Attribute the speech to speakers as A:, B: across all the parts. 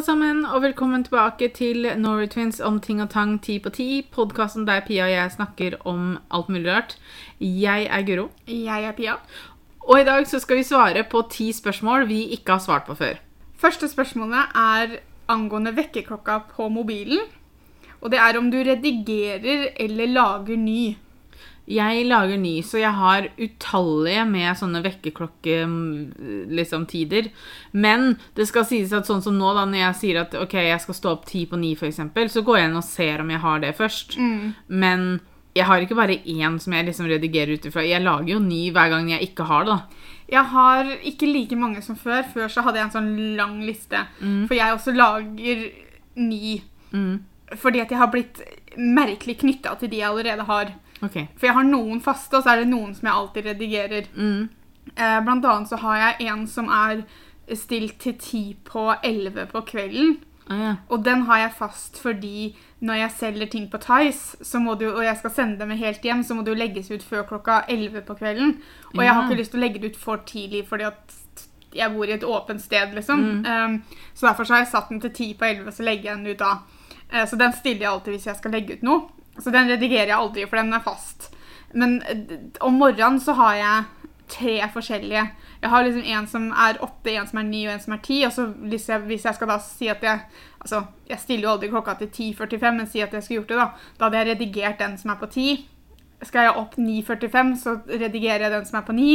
A: alle sammen, og velkommen tilbake til Norway Twins om ting og tang ti på ti. Podkasten der Pia og jeg snakker om alt mulig rart. Jeg er Guro,
B: Jeg er Pia.
A: og i dag så skal vi svare på ti spørsmål vi ikke har svart på før.
B: Første spørsmålet er angående vekkerklokka på mobilen. Og det er om du redigerer eller lager ny.
A: Jeg lager ny, så jeg har utallige med sånne vekkerklokketider. Liksom, tider. Men det skal sies at sånn som nå, da, når jeg sier at ok, jeg skal stå opp ti på ni, f.eks., så går jeg inn og ser om jeg har det først. Men jeg har ikke bare én som jeg liksom redigerer ut ifra. Jeg lager jo ny hver gang jeg ikke har det. da.
B: Jeg har ikke like mange som før. Før så hadde jeg en sånn lang liste. For jeg også lager ny.
A: Mm.
B: Fordi at jeg har blitt merkelig knytta til de jeg allerede har.
A: Ok.
B: For jeg har noen faste, og så er det noen som jeg alltid redigerer.
A: Mm.
B: Eh, blant annet så har jeg en som er stilt til ti på elleve på kvelden.
A: Ah, ja.
B: Og den har jeg fast fordi når jeg selger ting på Tice, og jeg skal sende dem helt hjem, så må det jo legges ut før klokka 11 på kvelden. Og jeg har ikke lyst til å legge det ut for tidlig, fordi at jeg bor i et åpent sted, liksom. Um, så derfor så har jeg satt den til 10 på 11, så legger jeg den ut da. Uh, så den stiller jeg alltid hvis jeg skal legge ut noe. Så den redigerer jeg aldri, for den er fast. Men om morgenen så har jeg tre forskjellige. Jeg har liksom en som er åtte, en som er ni og en som er ti. Og så hvis jeg, hvis jeg skal da si at jeg Altså, jeg stiller jo aldri klokka til 10.45, men si at jeg skulle gjort det, da. Da hadde jeg redigert den som er på 10. Skal jeg opp 9.45, så redigerer jeg den som er på 9.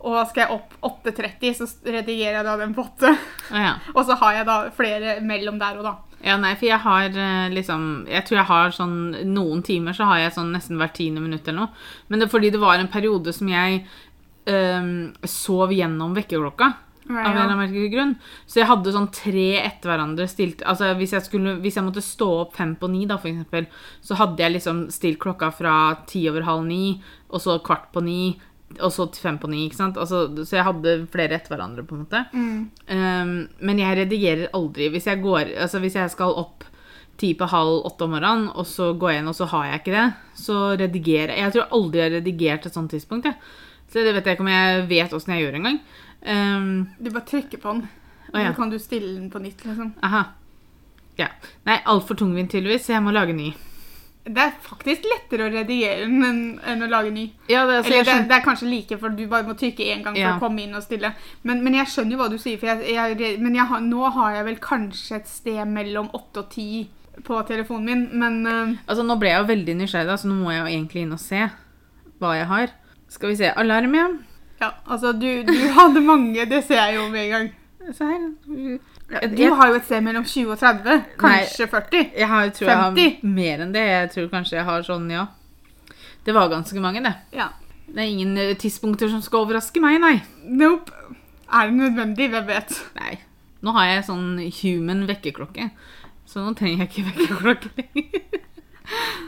B: Og skal jeg opp 8.30, så redigerer jeg da den på 8.
A: Ah, ja.
B: Og så har jeg da flere mellom der og da.
A: Ja, nei, for jeg har eh, liksom Jeg tror jeg har sånn Noen timer så har jeg sånn nesten hvert tiende minutt eller noe. Men det er fordi det var en periode som jeg um, sov gjennom vekkerklokka. Av en eller annen grunn. Så jeg hadde sånn tre etter hverandre stilt Altså hvis jeg, skulle, hvis jeg måtte stå opp fem på ni, da, for eksempel, så hadde jeg liksom stilt klokka fra ti over halv ni, og så kvart på ni, og så til fem på ni. ikke sant? Altså, så jeg hadde flere etter hverandre, på en måte. Um, men jeg redigerer aldri. Hvis jeg, går, altså hvis jeg skal opp ti på halv åtte om morgenen, og så går jeg inn, og så har jeg ikke det, så redigerer jeg. Jeg tror aldri jeg har redigert et sånt tidspunkt. Jeg. Så det vet jeg ikke om jeg vet åssen jeg gjør engang. Um,
B: Du bare trykker på den,
A: og ja.
B: så kan du stille den på nytt. liksom.
A: aha. Ja. Nei, altfor tungvint tydeligvis, så jeg må lage ny.
B: Det er faktisk lettere å redigere enn, enn å lage ny.
A: Ja, det,
B: Eller det, det er kanskje like, for du bare må trykke én gang for
A: Ja.
B: å komme inn og stille. Men, men jeg skjønner jo hva du sier, jeg, jeg, men jeg nå har jeg vel kanskje et sted mellom 8 og 10 på telefonen min, men uh,
A: altså, nå ble jeg jo veldig nysgjerrig, da, så nå må jeg jo egentlig inn og se hva jeg har. Skal vi se. Alarm, ja.
B: ja, altså du, du hadde mange, det ser jeg jo med en gang.
A: Se her.
B: Du Du har jo et sted mellom 20 og 30, kanskje 40.
A: Jeg har, tror jeg har mer enn det. Jeg tror kanskje jeg har sånn, ja. Det var ganske mange, det.
B: Ja.
A: Det er ingen eh, tidspunkter som skal overraske meg, nei.
B: Nope. Er det nødvendig? Hvem vet?
A: Nei. Nå har jeg sånn human vekkerklokke, så nå trenger jeg ikke vekkerklokke lenger.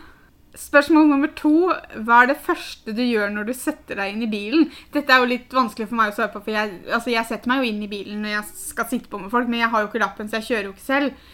B: Spørsmål nummer to. Hva er det første du gjør når du setter deg inn i bilen? Dette er jo litt vanskelig for meg å svare på, for jeg, altså jeg setter meg jo inn i bilen når jeg skal sitte på med folk, men jeg har jo ikke lappen, så jeg kjører jo ikke selv.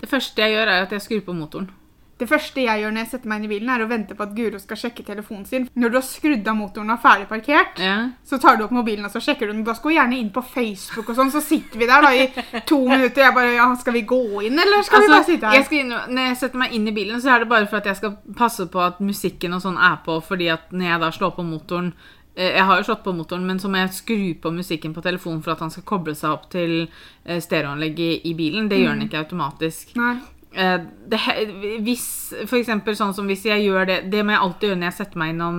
A: Det første jeg gjør, er at jeg skrur på motoren.
B: Det første jeg gjør når jeg setter meg inn i bilen, er å vente på at Guro skal sjekke telefonen sin. Når du har skrudd av motoren og er ferdig parkert,
A: Ja.
B: så tar du opp mobilen og så sjekker du den. Da skal du gjerne inn på Facebook og sånn, så sitter vi der da i to minutter. Jeg bare, ja, skal vi gå inn, eller skal vi bare
A: Altså,
B: sitte
A: jeg
B: her?
A: skal inn, når jeg setter meg inn i bilen, så er det bare for at jeg skal passe på at musikken og sånn er på, fordi at når jeg da slår på motoren eh, Jeg har jo slått på motoren, men så må jeg skru på musikken på telefonen for at han skal koble seg opp til eh, stereoanlegget i bilen. Det gjør han ikke automatisk.
B: Nei.
A: Eh, det, hvis, eksempel sånn som hvis jeg gjør det Det må jeg alltid gjøre når jeg setter meg innom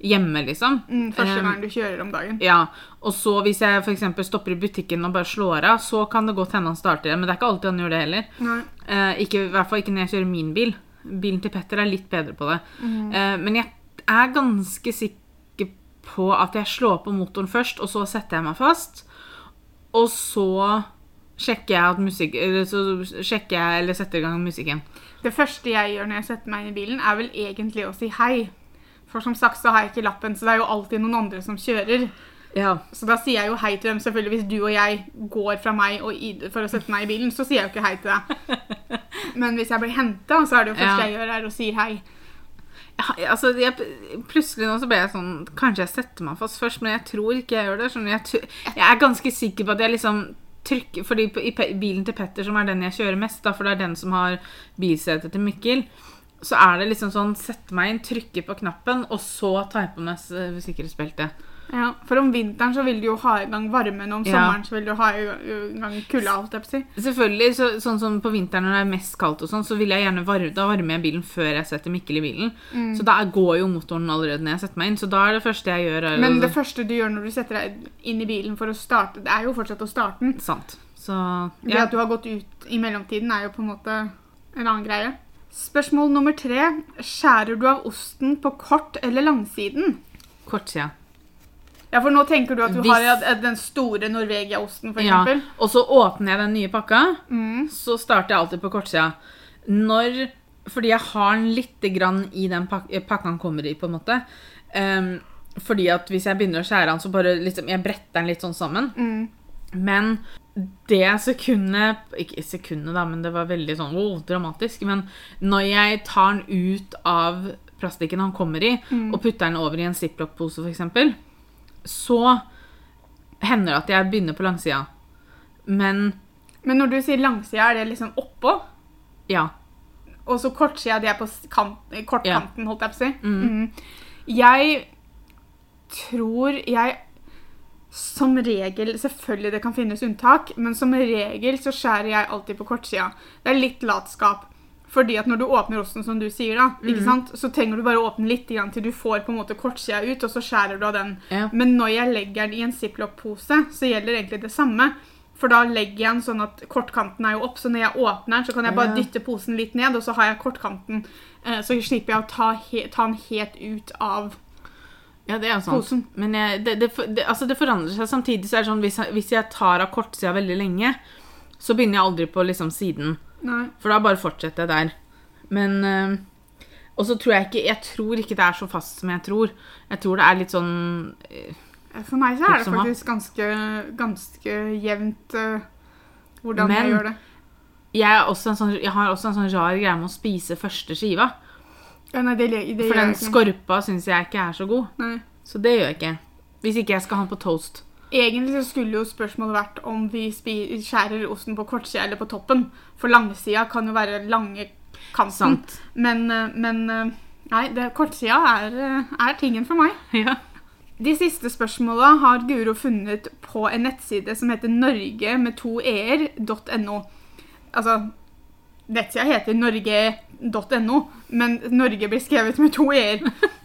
A: hjemme, liksom.
B: Mm, første
A: Eh,
B: gang du kjører om dagen.
A: Ja, og så hvis jeg for eksempel stopper i butikken og bare slår av, så kan det godt hende han starter igjen, men det er ikke alltid han gjør det heller. Eh, ikke, I hvert fall ikke når jeg kjører min bil. Bilen til Petter er litt bedre på det. Eh, men jeg er ganske sikker på at jeg slår på motoren først, og så setter jeg meg fast. Og så sjekker jeg at musikk så sjekker jeg eller setter i gang musikken.
B: Det første jeg gjør når jeg setter meg inn i bilen, er vel egentlig å si hei. For som sagt så har jeg ikke lappen, så det er jo alltid noen andre som kjører.
A: Ja.
B: Så da sier jeg jo hei til dem. Selvfølgelig Hvis du og jeg går fra meg for å sette meg i bilen, så sier jeg jo ikke hei til deg. Men hvis jeg blir henta, så er det jo første
A: Ja.
B: jeg gjør, er å si hei.
A: Ja, altså, jeg, plutselig nå så ble jeg sånn Kanskje jeg setter meg fast først, men jeg tror ikke jeg gjør det. Sånn. Jeg, jeg er ganske sikker på at jeg liksom trykke Fordi i bilen til Petter, som er den jeg kjører mest, da, for det er den som har bilsete til Mikkel, så er det liksom sånn Sette meg inn, trykke på knappen, og så ta på meg sikkerhetsbeltet.
B: Ja, For om vinteren så vil du jo ha i gang varmen, og om
A: Ja.
B: sommeren så vil du ha i gang kulda. si.
A: Selvfølgelig, så, sånn som på vinteren når det er mest kaldt og sånn, så vil jeg gjerne varme, da varmer jeg bilen før jeg setter Mikkel i bilen.
B: Mm.
A: Så da går jo motoren allerede når jeg setter meg inn. Så da er det første jeg gjør er
B: Men det første du gjør når du setter deg inn i bilen for å starte, det er jo fortsatt å starte den.
A: Sant. Så
B: Det at du har gått ut i mellomtiden, er jo på en måte en annen greie. Spørsmål nummer tre. Skjærer du av osten på kort- eller langsiden?
A: kortsida.
B: Ja, for nå tenker du at du
A: Hvis-
B: har den store Norvegia-osten, for
A: Ja. Og så åpner jeg den nye pakka,
B: Mm.
A: så starter jeg alltid på kortsida. Når Fordi jeg har den lite grann i den pak pakka den kommer i, på en måte. Um, fordi at hvis jeg begynner å skjære den, så bare liksom Jeg bretter den litt sånn sammen.
B: Mm.
A: Men det sekundet Ikke sekundet, da, men det var veldig sånn oh, dramatisk. Men når jeg tar den ut av plastikken han kommer i, og putter den over i en ziplock-pose, f.eks., så hender det at jeg begynner på langsida. Men
B: Men når du sier langsida, er det liksom oppå?
A: ja.
B: Og så kortsida, det er på kant, kortkanten, holdt jeg på å si.
A: Mm.
B: Mm. Jeg tror jeg som regel Selvfølgelig det kan finnes unntak, men som regel så skjærer jeg alltid på kortsida. Det er litt latskap. Fordi at når du åpner osten, som du sier, da,
A: Mm.
B: sant? så trenger du bare å åpne litt grann til du får på en måte kortsida ut, og så skjærer du av den.
A: Ja.
B: Men når jeg legger den i en ziplock-pose, så gjelder egentlig det samme. For da legger jeg den sånn at kortkanten er jo opp, så når jeg åpner den, så kan jeg bare
A: Ja.
B: dytte posen litt ned, og så har jeg kortkanten. eh, Så slipper jeg å ta, ta den helt ut av
A: Ja, det er jo sant.
B: Posen.
A: Men jeg, det, det, det, altså det forandrer seg samtidig. så er det sånn, hvis, jeg- hvis jeg tar av kortsida veldig lenge, så begynner jeg aldri på liksom siden.
B: Nei.
A: For da bare fortsetter jeg der. Men øh, Og så tror jeg ikke Jeg tror ikke det er så fast som jeg tror. Jeg tror det er litt sånn øh,
B: For meg så er det faktisk ganske, ganske jevnt øh, hvordan
A: Men-
B: jeg gjør det.
A: jeg, sånn, jeg har også en sånn rar greie med å spise første skiva.
B: Ja, nei, det, det
A: For den skorpa syns jeg ikke er så god.
B: Nei.
A: Så det gjør jeg ikke. Hvis ikke jeg skal ha den på toast.
B: Egentlig så skulle jo spørsmålet vært om vi skjærer osten på kortsida eller på toppen. For langsida kan jo være lange kanten.
A: Sant.
B: Men, eh, men eh, nei, det, kortsida er, eh, er tingen for meg.
A: Ja.
B: De siste spørsmåla har Guro funnet på en nettside som heter norge med to er.no. Altså, nettsida heter norge.no, men Norge blir skrevet med to er.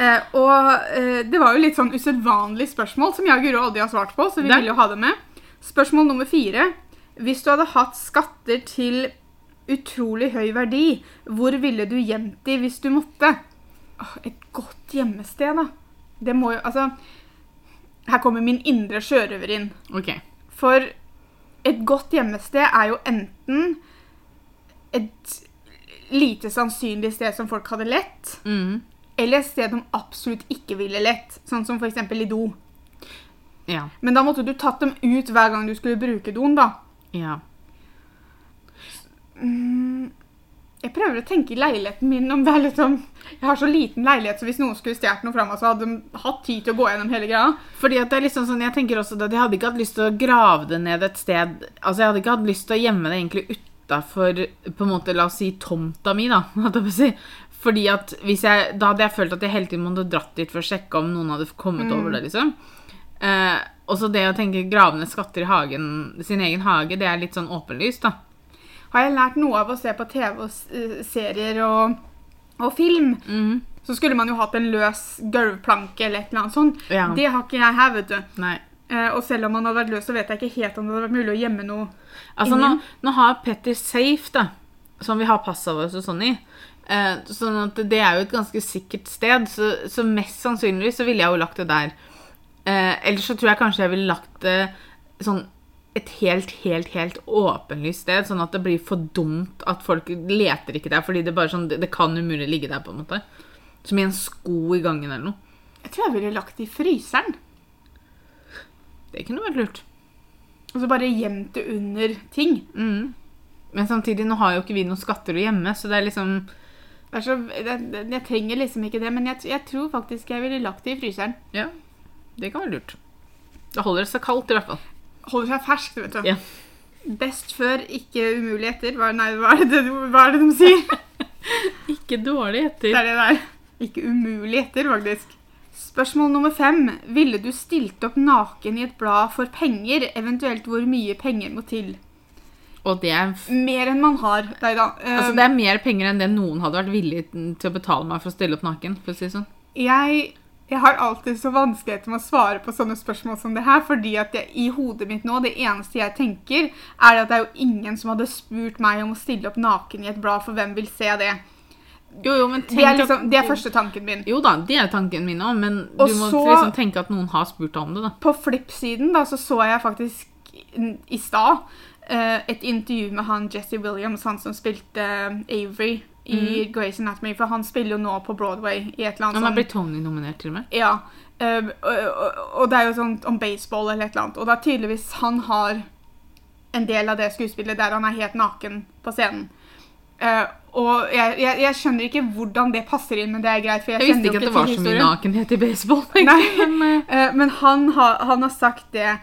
B: eh, og eh, det var jo litt sånn usedvanlig spørsmål som jeg og Guro aldri har svart på, så vi ville jo ha det med. Spørsmål nummer fire. Hvis du hadde hatt skatter til utrolig høy verdi, hvor ville du gjemt de hvis du måtte? Åh, et godt gjemmested, da. Det må jo Altså Her kommer min indre sjørøver inn.
A: OK.
B: For et godt gjemmested er jo enten et lite sannsynlig sted som folk hadde lett,
A: Mm.
B: Eller et sted de absolutt ikke ville lett, sånn som f.eks. i do.
A: Ja.
B: Men da måtte du tatt dem ut hver gang du skulle bruke doen, da.
A: Ja.
B: Mm, jeg prøver å tenke i leiligheten min om det er liksom Jeg har så liten leilighet, så hvis noen skulle stjålet noe fra meg, så hadde de hatt tid til å gå gjennom hele greia.
A: Fordi at det er liksom sånn, jeg tenker også at jeg hadde ikke hatt lyst til å grave det ned et sted Altså, jeg hadde ikke hatt lyst til å gjemme det egentlig utafor på en måte, la oss si, tomta mi, da. Fordi at hvis jeg, Da hadde jeg følt at jeg hele tiden måtte dratt dit for å sjekke om noen hadde kommet over det. liksom. Eh, og så det å tenke gravende skatter i hagen, sin egen hage, det er litt sånn åpenlyst, da.
B: Har jeg lært noe av å se på TV og eh, serier og, og film,
A: mm.
B: så skulle man jo hatt en løs gulvplanke eller et eller annet sånt.
A: Ja.
B: Det har ikke jeg her, vet du.
A: Nei.
B: Eh, og selv om man hadde vært løs, så vet jeg ikke helt om det hadde vært mulig å gjemme noe.
A: Altså, nå, nå har Petter Safe, da, som vi har passet vårt og sånn i. Eh, sånn at det er jo et ganske sikkert sted, så, så mest sannsynligvis så ville jeg jo lagt det der. Eh, ellers så tror jeg kanskje jeg ville lagt det sånn et helt, helt, helt åpenlyst sted, sånn at det blir for dumt at folk leter ikke der, fordi det bare sånn, det, det kan umulig ligge der, på en måte. Som i en sko i gangen eller noe.
B: Jeg tror jeg ville lagt det i fryseren.
A: Det kunne vært lurt.
B: Og så bare gjemt det under ting.
A: Mm. Men samtidig, nå har jo ikke vi noen skatter å gjemme, så det er liksom
B: så, det, det, jeg trenger liksom ikke det, men jeg, jeg tror faktisk jeg ville lagt det i fryseren.
A: Ja, det kan være lurt. Da holder det seg kaldt, i hvert fall.
B: holder seg ferskt, vet du.
A: Ja.
B: Best før, ikke umulig etter. Hva, nei, hva er, det, hva er det de sier?
A: Ikke dårlig
B: Det er det der. Ikke umulig etter, faktisk. Spørsmål nummer fem. Ville du stilt opp naken i et blad for penger? Eventuelt hvor mye penger må til?
A: Og det er,
B: Mer enn man har. Nei da. Uh,
A: altså, det er mer penger enn det noen hadde vært villig til å betale meg for å stille opp naken. for å si det sånn.
B: jeg, jeg har alltid så vanskeligheter med å svare på sånne spørsmål som det her, fordi at jeg, i hodet mitt nå, det eneste jeg tenker, er at det er jo ingen som hadde spurt meg om å stille opp naken i et blad, for hvem vil se det?
A: Jo, jo, men
B: Det er, liksom, det er første tanken min.
A: Jo da, det er tanken min òg, men
B: Og
A: du må
B: så-
A: liksom tenke at noen har spurt deg om det. da.
B: På flippsiden da, så så jeg faktisk i- stad et intervju med han Jesse Williams, han som spilte eh, Avery i Grey's Anatomy, for han spiller jo nå på Broadway i et eller annet
A: Han har
B: sånn-
A: blitt Tony-nominert til og med.
B: Ja. eh, og, og, og det er jo sånn om baseball eller et eller annet. Og er tydeligvis han har en del av det skuespillet der han er helt naken på scenen. Uh, og jeg, jeg, jeg skjønner ikke hvordan det passer inn, men det er greit. for jeg,
A: Jeg visste ikke at det var så mye nakenhet i baseball.
B: Nei,
A: men, eh,
B: Eh, men han har, han har sagt det,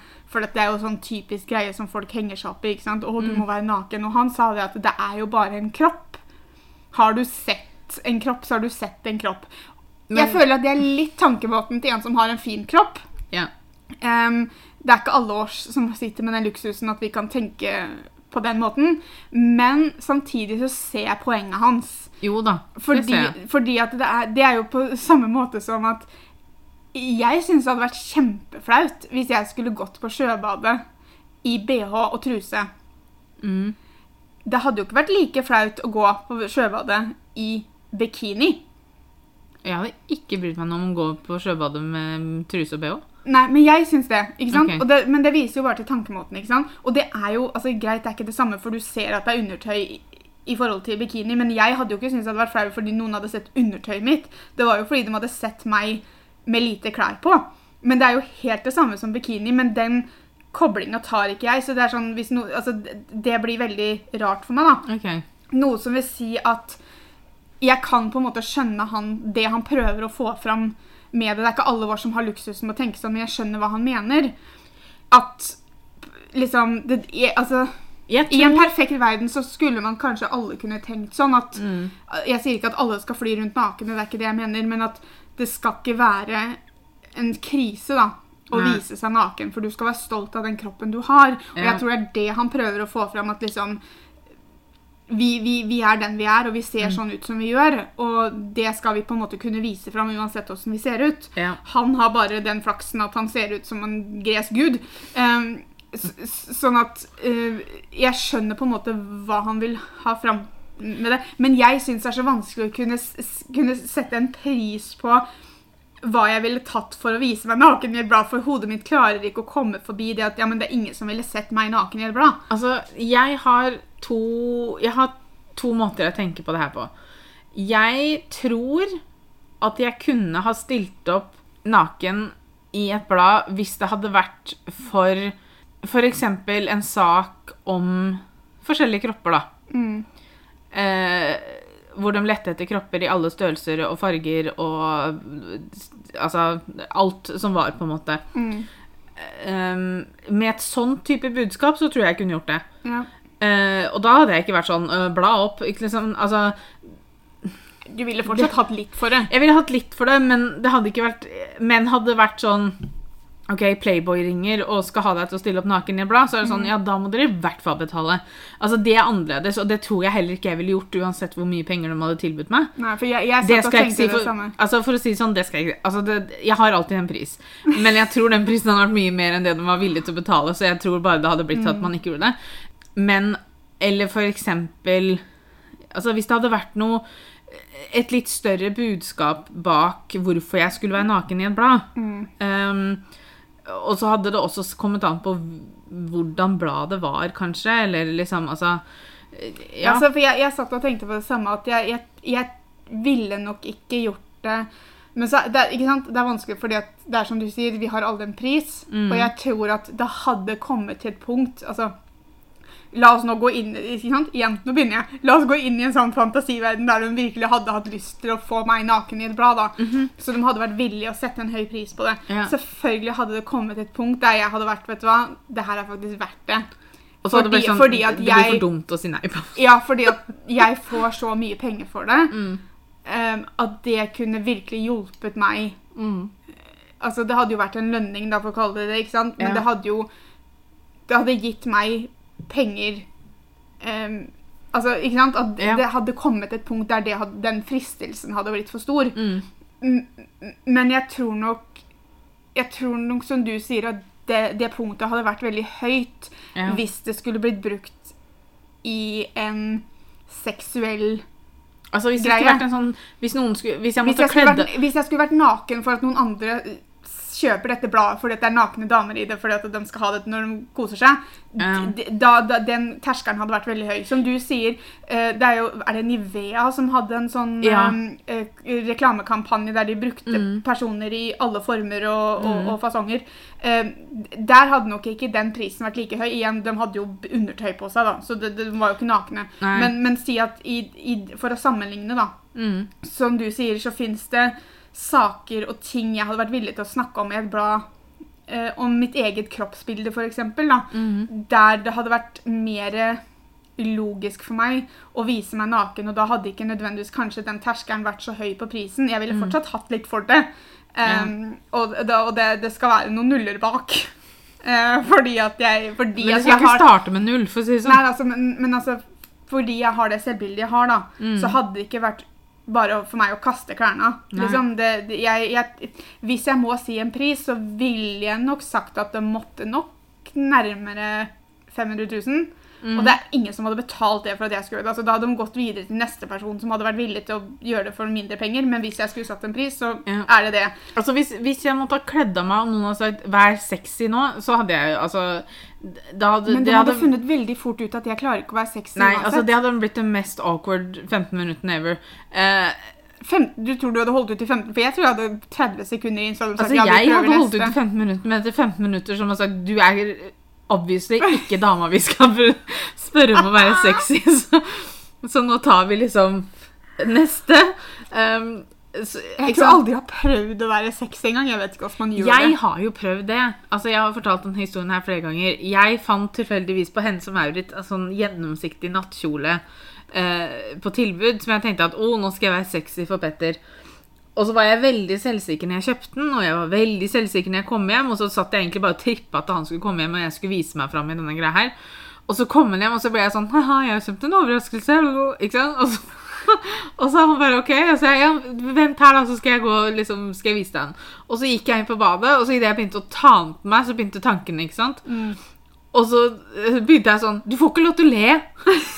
B: for det er jo sånn typisk greie som folk henger seg opp i. ikke sant? Å, du
A: Mm.
B: må være naken. Og han sa det at det er jo bare en kropp. Har du sett en kropp, så har du sett en kropp.
A: Men-
B: jeg føler at det er litt tankemåten til en som har en fin kropp.
A: ja.
B: Um, det er ikke alle oss som sitter med den luksusen at vi kan tenke på den måten. Men samtidig så ser jeg poenget hans.
A: Jo da, det
B: Fordi,
A: ser jeg.
B: fordi at det er, det er jo på samme måte som at jeg syns det hadde vært kjempeflaut hvis jeg skulle gått på sjøbadet i bh og truse.
A: Mm.
B: Det hadde jo ikke vært like flaut å gå på sjøbadet i bikini.
A: Jeg hadde ikke brydd meg om å gå på sjøbadet med truse og bh.
B: Nei, men jeg syns det. ikke sant? Okay. Det. Men det viser jo bare til tankemåten. ikke sant? Og det er jo altså greit, det er ikke det samme, for du ser at det er undertøy i forhold til bikini, men jeg hadde jo ikke syntes det hadde vært flaut fordi noen hadde sett undertøyet mitt. Det var jo fordi de hadde sett meg med lite klær på. Men det er jo helt det samme som bikini, men den koblinga tar ikke jeg. Så det sånn, no, altså, det- blir veldig rart for meg, da.
A: Okay.
B: Noe som vil si at jeg kan på en måte skjønne han, det han prøver å få fram med det. Det er ikke alle våre som har luksusen med å tenke sånn, men jeg skjønner hva han mener. At liksom det, jeg, altså,
A: Jeg
B: I en perfekt verden så skulle man kanskje alle kunne tenkt sånn at
A: mm.
B: Jeg sier ikke at alle skal fly rundt nakne, det er ikke det jeg mener, men at det skal ikke være en krise da, å
A: Nei.
B: vise seg naken, for du skal være stolt av den kroppen du har. Og
A: Ja.
B: jeg tror det er det han prøver å få fram, at liksom vi, vi, vi er den vi er, og vi
A: Mm.
B: ser sånn ut som vi gjør. Og det skal vi på en måte kunne vise fram uansett hvordan vi ser ut.
A: Ja.
B: Han har bare den flaksen at han ser ut som en gresk gud. S- sånn at uh, jeg skjønner på en måte hva han vil ha fram med det. Men jeg syns det er så vanskelig å kunne, kunne sette en pris på hva jeg ville tatt for å vise meg naken i et blad, for hodet mitt klarer ikke å komme forbi det at ja, men det er ingen som ville sett meg naken i et blad.
A: Altså, jeg har to Jeg har to måter jeg tenker på det her på. Jeg tror at jeg kunne ha stilt opp naken i et blad hvis det hadde vært for f.eks. en sak om forskjellige kropper, da.
B: Mm.
A: Eh, hvor de lette etter kropper i alle størrelser og farger og Altså alt som var, på en måte.
B: Mm.
A: Um, med et sånn type budskap så tror jeg jeg kunne gjort det.
B: Ja.
A: Uh, og da hadde jeg ikke vært sånn uh, Bla opp. Liksom, altså,
B: Du ville fortsatt hatt litt for det.
A: jeg ville hatt litt for det, men det hadde ikke vært Men hadde vært sånn OK, Playboy ringer og skal ha deg til å stille opp naken i et blad, så er det sånn Ja, da må dere i hvert fall betale. Altså, det er annerledes, og det tror jeg heller ikke jeg ville gjort uansett hvor mye penger de hadde tilbudt meg.
B: Nei, for jeg, jeg
A: Det skal jeg ikke si. For, altså for å si sånn, det skal jeg ikke altså det, Jeg har alltid en pris. Men jeg tror den prisen hadde vært mye mer enn det de var villige til å betale, så jeg tror bare det hadde blitt sånn at man ikke gjorde det. Men Eller for eksempel Altså hvis det hadde vært noe Et litt større budskap bak hvorfor jeg skulle være naken i et blad.
B: Mm.
A: Um, og så hadde det også kommet an på hvordan bladet var, kanskje. Eller liksom, altså Ja.
B: Altså, for jeg, jeg satt og tenkte på det samme, at jeg, jeg, jeg ville nok ikke gjort det. Men så, det, er, det er vanskelig fordi det er som du sier, vi har alle en pris.
A: Mm.
B: Og jeg tror at det hadde kommet til et punkt altså, La oss nå gå inn? Igjen, nå begynner jeg. La oss gå inn i en sånn fantasiverden der de virkelig hadde hatt lyst til å få meg naken i et blad. da. Så de hadde vært villige å sette en høy pris på det.
A: Ja.
B: Selvfølgelig hadde det kommet et punkt der jeg hadde vært Vet du hva, det her er faktisk verdt det.
A: Og så hadde det
B: Fordi-
A: det, sånn,
B: fordi at
A: det blir for dumt å si nei på.
B: Ja, fordi at jeg får så mye penger for det.
A: Mm.
B: Um, at det kunne virkelig hjulpet meg.
A: Mm.
B: Altså, det hadde jo vært en lønning, da, for å kalle det det, ikke sant? Men
A: Ja.
B: det hadde jo Det hadde gitt meg penger um, Altså, ikke sant? At
A: Ja.
B: det hadde kommet et punkt der det hadde, den fristelsen hadde blitt for stor.
A: Mm.
B: Men jeg tror nok Jeg tror nok, som du sier, at det, det punktet hadde vært veldig høyt
A: Ja.
B: hvis det skulle blitt brukt i en seksuell
A: Altså, hvis
B: Greie.
A: vært en sånn Hvis skulle Hvis jeg
B: hvis jeg, vært, hvis jeg skulle vært naken for at noen andre kjøper dette bladet fordi det er nakne damer i det fordi at de skal ha det når de koser seg, um. da, da, den terskelen hadde vært veldig høy. Som du sier, eh, det er jo Er det Nivea som hadde en sånn
A: Ja.
B: eh, reklamekampanje der de brukte
A: Mm.
B: personer i alle former og, og, og fasonger? Eh, der hadde nok ikke den prisen vært like høy. Igjen, de hadde jo undertøy på seg, da, så de, de var jo ikke nakne. Men, men si at i, i, for å sammenligne, da
A: mm.
B: som du sier, så fins det saker og ting jeg hadde vært villig til å snakke om i et blad. Eh, om mitt eget kroppsbilde, f.eks.
A: Mm.
B: Der det hadde vært mer logisk for meg å vise meg naken, og da hadde ikke nødvendigvis kanskje den terskelen vært så høy på prisen. Jeg ville
A: Mm.
B: fortsatt hatt litt for det. Um, Og, da, og det, det skal være noen nuller bak. Uh, fordi at jeg fordi
A: Men du skal ikke
B: har-
A: starte med null, for å si det sånn.
B: Nei, altså, men, men altså, fordi jeg har det selvbildet jeg har, da,
A: Mm.
B: så hadde det ikke vært bare for meg å kaste klærne. Liksom, det, det, jeg, jeg, hvis jeg må si en pris, så ville jeg nok sagt at det måtte nok nærmere 500 000.
A: Mm.
B: Og det er ingen som hadde betalt det for at jeg skulle gjøre det. Altså, da hadde de gått videre til neste person som hadde vært villig til å gjøre det for mindre penger. Men hvis jeg skulle satt en pris, så
A: Ja.
B: er det det.
A: Altså, hvis, hvis jeg måtte ha kledd av meg og noen hadde sagt 'vær sexy nå', så hadde jeg altså da hadde,
B: Men de hadde
A: hadde
B: funnet veldig fort ut at jeg klarer ikke å være sexy
A: Nei,
B: uansett.
A: altså det hadde blitt den mest awkward 15 minuttene ever. Eh,
B: Fem, du tror du hadde holdt ut i 15? For jeg tror jeg hadde 30 sekunder inn.
A: Altså,
B: vi
A: jeg hadde holdt ut i 15 minutter, men etter 15 minutter som har sagt 'du er obviously ikke dama vi skal spørre om å være sexy', så, så nå tar vi liksom neste. Um, så,
B: Jeg tror aldri jeg har prøvd å være sexy engang. Jeg vet ikke hvordan man gjør
A: Jeg
B: det.
A: har jo prøvd det. Altså, Jeg har fortalt den historien her flere ganger. Jeg fant tilfeldigvis på Hennes og Maurits en sånn gjennomsiktig nattkjole eh, på tilbud som jeg tenkte at å, nå skal jeg være sexy for Petter. Og så var jeg veldig selvsikker når jeg kjøpte den, og jeg var veldig selvsikker når jeg kom hjem. Og så satt jeg egentlig bare og trippa til han skulle komme hjem, og jeg skulle vise meg fram i denne greia her. Og så kom han hjem, og så ble jeg sånn Haha, jeg har kjøpt en overraskelse. Ikke sant? Og så, og så han bare OK. Og så jeg, ja, vent her, da, så skal jeg gå liksom, skal jeg vise deg den. Og så gikk jeg inn på badet, og så idet jeg begynte å ta den på meg, så begynte tankene, ikke sant.
B: Mm.
A: Og så eh, begynte jeg sånn Du får ikke lov til å le.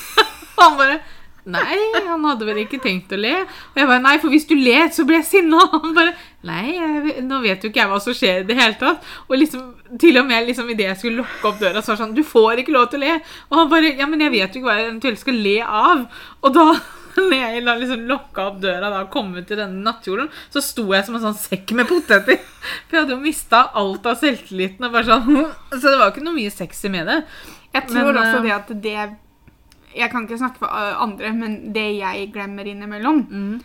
A: Han bare Nei, han hadde vel ikke tenkt å le. Og jeg bare Nei, for hvis du ler, så blir jeg sinna. Og han bare Nei, jeg, nå vet jo ikke jeg hva som skjer i det hele tatt. Og liksom, til og med liksom idet jeg skulle lukke opp døra, så var det sånn Du får ikke lov til å le. Og han bare Ja, men jeg vet jo ikke hva jeg eventuelt skal le av. Og da når jeg da liksom lokka opp døra da, og kom ut til denne nattjorden, så sto jeg som en sånn sekk med poteter. For jeg hadde jo mista alt av selvtilliten. Og bare sånn, så det var ikke noe mye sexy med det.
B: Jeg tror
A: Men,
B: også
A: eh,
B: det at det Jeg kan ikke snakke for uh, andre, men det jeg glemmer innimellom,
A: Mm.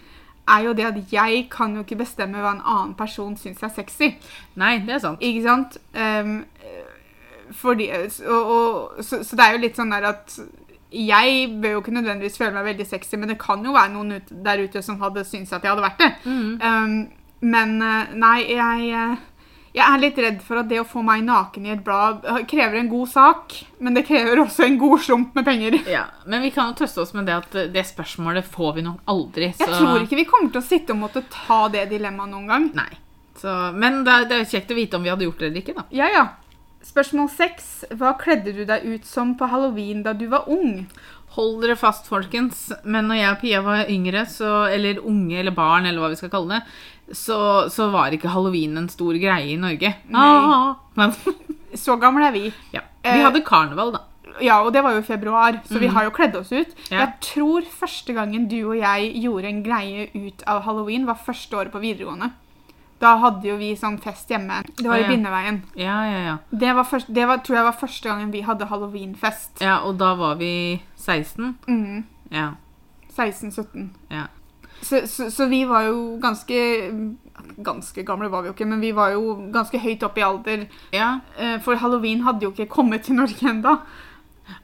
B: er jo det at jeg kan jo ikke bestemme hva en annen person syns er sexy.
A: Nei, det er sant.
B: Ikke sant? Um, eh, fordi, og, og, så, så det er jo litt sånn der at jeg bør jo ikke nødvendigvis føle meg veldig sexy, men det kan jo være noen ut, der ute som hadde syntes at jeg hadde vært det.
A: Mm.
B: Um, men eh, nei, jeg, eh, jeg er litt redd for at det å få meg naken i et blad krever en god sak, men det krever også en god slump med penger.
A: Ja, Men vi kan jo trøste oss med det at det spørsmålet får vi nok aldri.
B: Jeg tror ikke vi kommer til å sitte og måtte ta det dilemmaet noen gang.
A: Nei. Så, men det er, det er kjekt å vite om vi hadde gjort det eller ikke, da.
B: Ja, ja. Spørsmål seks. Hva kledde du deg ut som på halloween da du var ung?
A: Hold dere fast, folkens. Men når jeg og Pia var yngre, så, eller unge eller barn, eller hva vi skal kalle det, så, så var ikke halloween en stor greie i Norge. Ah, men,
B: Så gamle er vi.
A: ja. Vi hadde karneval, da.
B: Ja, og det var jo i februar, så vi har jo kledd oss ut.
A: Ja.
B: Jeg tror første gangen du og jeg gjorde en greie ut av halloween, var første året på videregående. Da hadde jo vi sånn fest hjemme. Det var i
A: ja.
B: Bindeveien.
A: Ja, ja, ja.
B: Det, var først, det var, tror jeg var første gangen vi hadde halloweenfest.
A: Ja, og da var vi 16.
B: Mm.
A: Ja.
B: 16-17.
A: Ja.
B: Så, så, så vi var jo ganske Ganske gamle var vi jo ikke, men vi var jo ganske høyt opp i alder.
A: ja.
B: Eh, For halloween hadde jo ikke kommet til Norge ennå.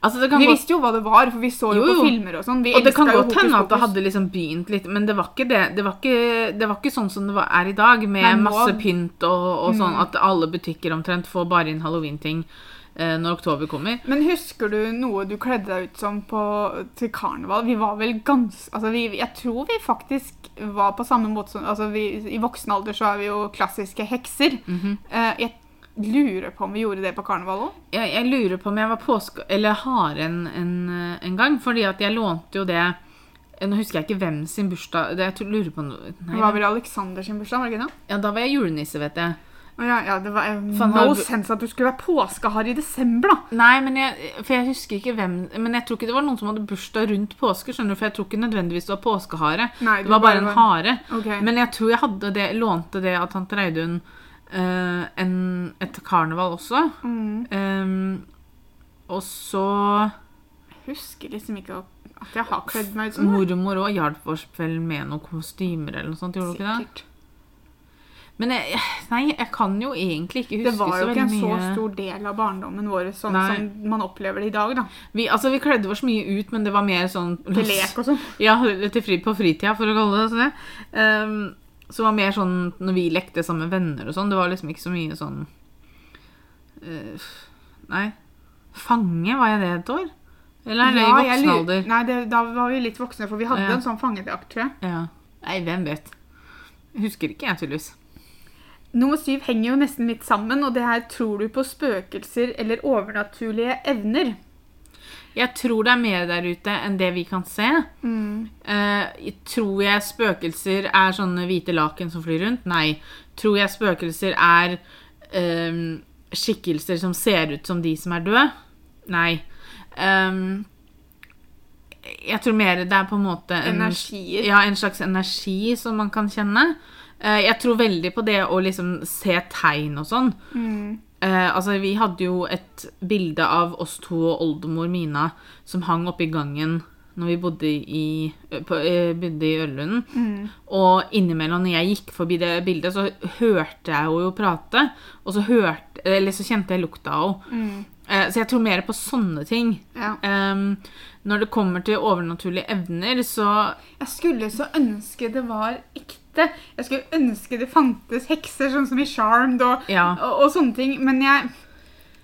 A: Altså,
B: Vi
A: godt
B: visste jo hva det var, for vi så jo,
A: Jo, jo.
B: på filmer og sånn.
A: Og det kan godt hende at det hadde liksom begynt litt, men det var ikke det. Det var ikke, det var ikke sånn som det var, er i dag, med
B: Nei,
A: masse pynt og, og sånn
B: Mm.
A: at alle butikker omtrent får bare inn halloween-ting når oktober kommer.
B: Men husker du noe du kledde deg ut som på, til karneval? Vi var vel ganske altså vi, Jeg tror vi faktisk var på samme måte som altså vi, I voksen alder så er vi jo klassiske hekser.
A: Mhm.
B: Eh, jeg lurer på om vi gjorde det på karneval òg.
A: Jeg, jeg lurer på om jeg var påske... Eller haren en, eh, en gang, fordi at jeg lånte jo det eh, Nå husker jeg ikke hvem sin bursdag det, Jeg lurer på noe Nei,
B: var vel Alexander sin bursdag? var det ikke det?
A: ja, da var jeg julenisse, vet jeg.
B: Ja, ja, det var eh, no
A: du-
B: sense at du skulle være påskehare i desember, da.
A: Nei, men jeg, for jeg husker ikke hvem Men jeg tror ikke det var noen som hadde bursdag rundt påske, skjønner du, for jeg tror ikke nødvendigvis det var påskehare.
B: Nei,
A: Det var bare en hare.
B: Okay.
A: Men jeg tror jeg hadde det, lånte det av tante Reidun uh, en, et karneval også.
B: mm.
A: Um, og så
B: Jeg husker liksom ikke at jeg har kledd meg ut sånn. det.
A: Mormor òg hjalp oss vel med noen kostymer eller noe sånt. Gjorde du ikke det? Men jeg, nei, jeg kan jo egentlig ikke
B: Det var jo ikke en
A: mye...
B: så stor del av barndommen vår sånn
A: Nei.
B: som man opplever det i dag, da.
A: Vi, altså, vi kledde oss mye ut, men det var mer sånn
B: Til lek og sånn.
A: Ja, til fri, på fritida, for å kalle det det. Um, så det var mer sånn når vi lekte sammen med venner og sånn. Det var liksom ikke så mye sånn uh, Nei. Fange, var jeg det et år? Eller er det i
B: jeg
A: voksen alder?
B: Nei, det, da var vi litt voksne, for vi hadde
A: Ja.
B: en sånn fangedrakt, tror jeg.
A: Ja. Nei, hvem vet. Husker ikke jeg, tydeligvis.
B: Nummer syv henger jo nesten litt sammen, og det her tror du på spøkelser eller overnaturlige evner?
A: Jeg tror det er mer der ute enn det vi kan se. Eh, tror jeg spøkelser er sånne hvite laken som flyr rundt? Nei. Tror jeg spøkelser er eh, skikkelser som ser ut som de som er døde? Nei. Ehm, jeg tror mer det er på en måte en,
B: Energier.
A: Ja, en slags energi som man kan kjenne. Eh, jeg tror veldig på det å liksom se tegn og sånn.
B: Mm.
A: Eh, altså, vi hadde jo et bilde av oss to og oldemor Mina som hang oppe i gangen når vi bodde i, på, eh, bodde i Ørlunden.
B: Mm.
A: Og innimellom når jeg gikk forbi det bildet, så hørte jeg henne jo prate. Og så, hørte, eller så kjente jeg lukta av henne.
B: Mm.
A: Eh, så jeg tror mer på sånne ting.
B: Ja.
A: Em, når det kommer til overnaturlige evner, så
B: Jeg skulle så ønske det var ekte. Jeg skulle ønske det fantes hekser, sånn som i Charmed og,
A: Ja.
B: og, og sånne ting. Men jeg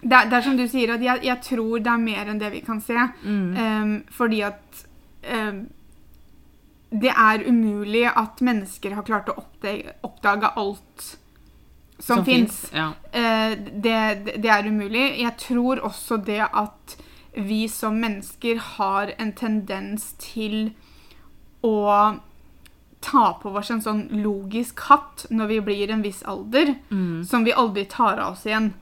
B: det er, det er som du sier, at jeg, jeg tror det er mer enn det vi kan se.
A: mm,
B: Um, fordi at um, det er umulig at mennesker har klart å oppdage, oppdage alt som, fins.
A: finnes. Ja.
B: Uh, det, det- det er umulig. Jeg tror også det at vi som mennesker har en tendens til å ta på oss en sånn logisk hatt når vi blir en viss alder,
A: Mm.
B: som vi aldri tar av oss igjen.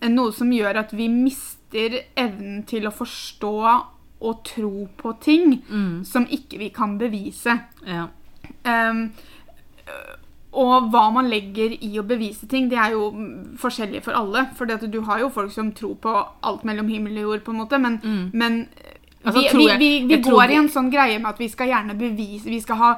B: Eh, Noe som gjør at vi mister evnen til å forstå og tro på ting
A: Mm.
B: som ikke vi kan bevise.
A: ja.
B: Ehm, og hva man legger i å bevise ting, det er jo forskjellig for alle. For du har jo folk som tror på alt mellom himmel og jord, på en måte, men,
A: Mm.
B: men
A: Altså,
B: vi, vi, vi, vi går i en sånn greie med at vi skal gjerne bevise Vi skal ha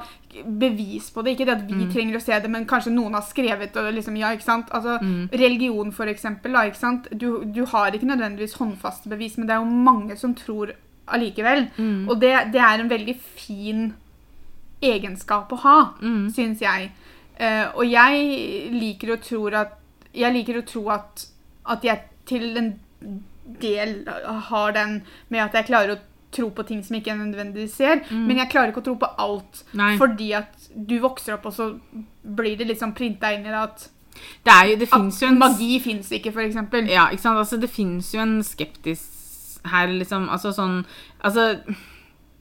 B: bevis på det. Ikke det at vi
A: Mm.
B: trenger å se det, men kanskje noen har skrevet og liksom, ja, ikke sant? Altså,
A: Mm.
B: Religion, for eksempel. Da, ikke sant? Du, du har ikke nødvendigvis håndfaste bevis, men det er jo mange som tror allikevel.
A: Mm.
B: Og det, det er en veldig fin egenskap å ha,
A: Mm.
B: syns jeg. Eh, og jeg liker å tro at Jeg liker å tro at, at jeg til en del har den med at jeg klarer å tro på ting som ikke jeg nødvendigvis ser. Men jeg klarer ikke å tro på alt.
A: Mm. Nei.
B: Fordi at du vokser opp, og så blir det liksom printa inn i det at,
A: Det er jo Det
B: at
A: jo en
B: magi fins ikke, for.
A: Ja, ikke sant? Altså, det fins jo en skeptis her, liksom. Altså sånn Altså,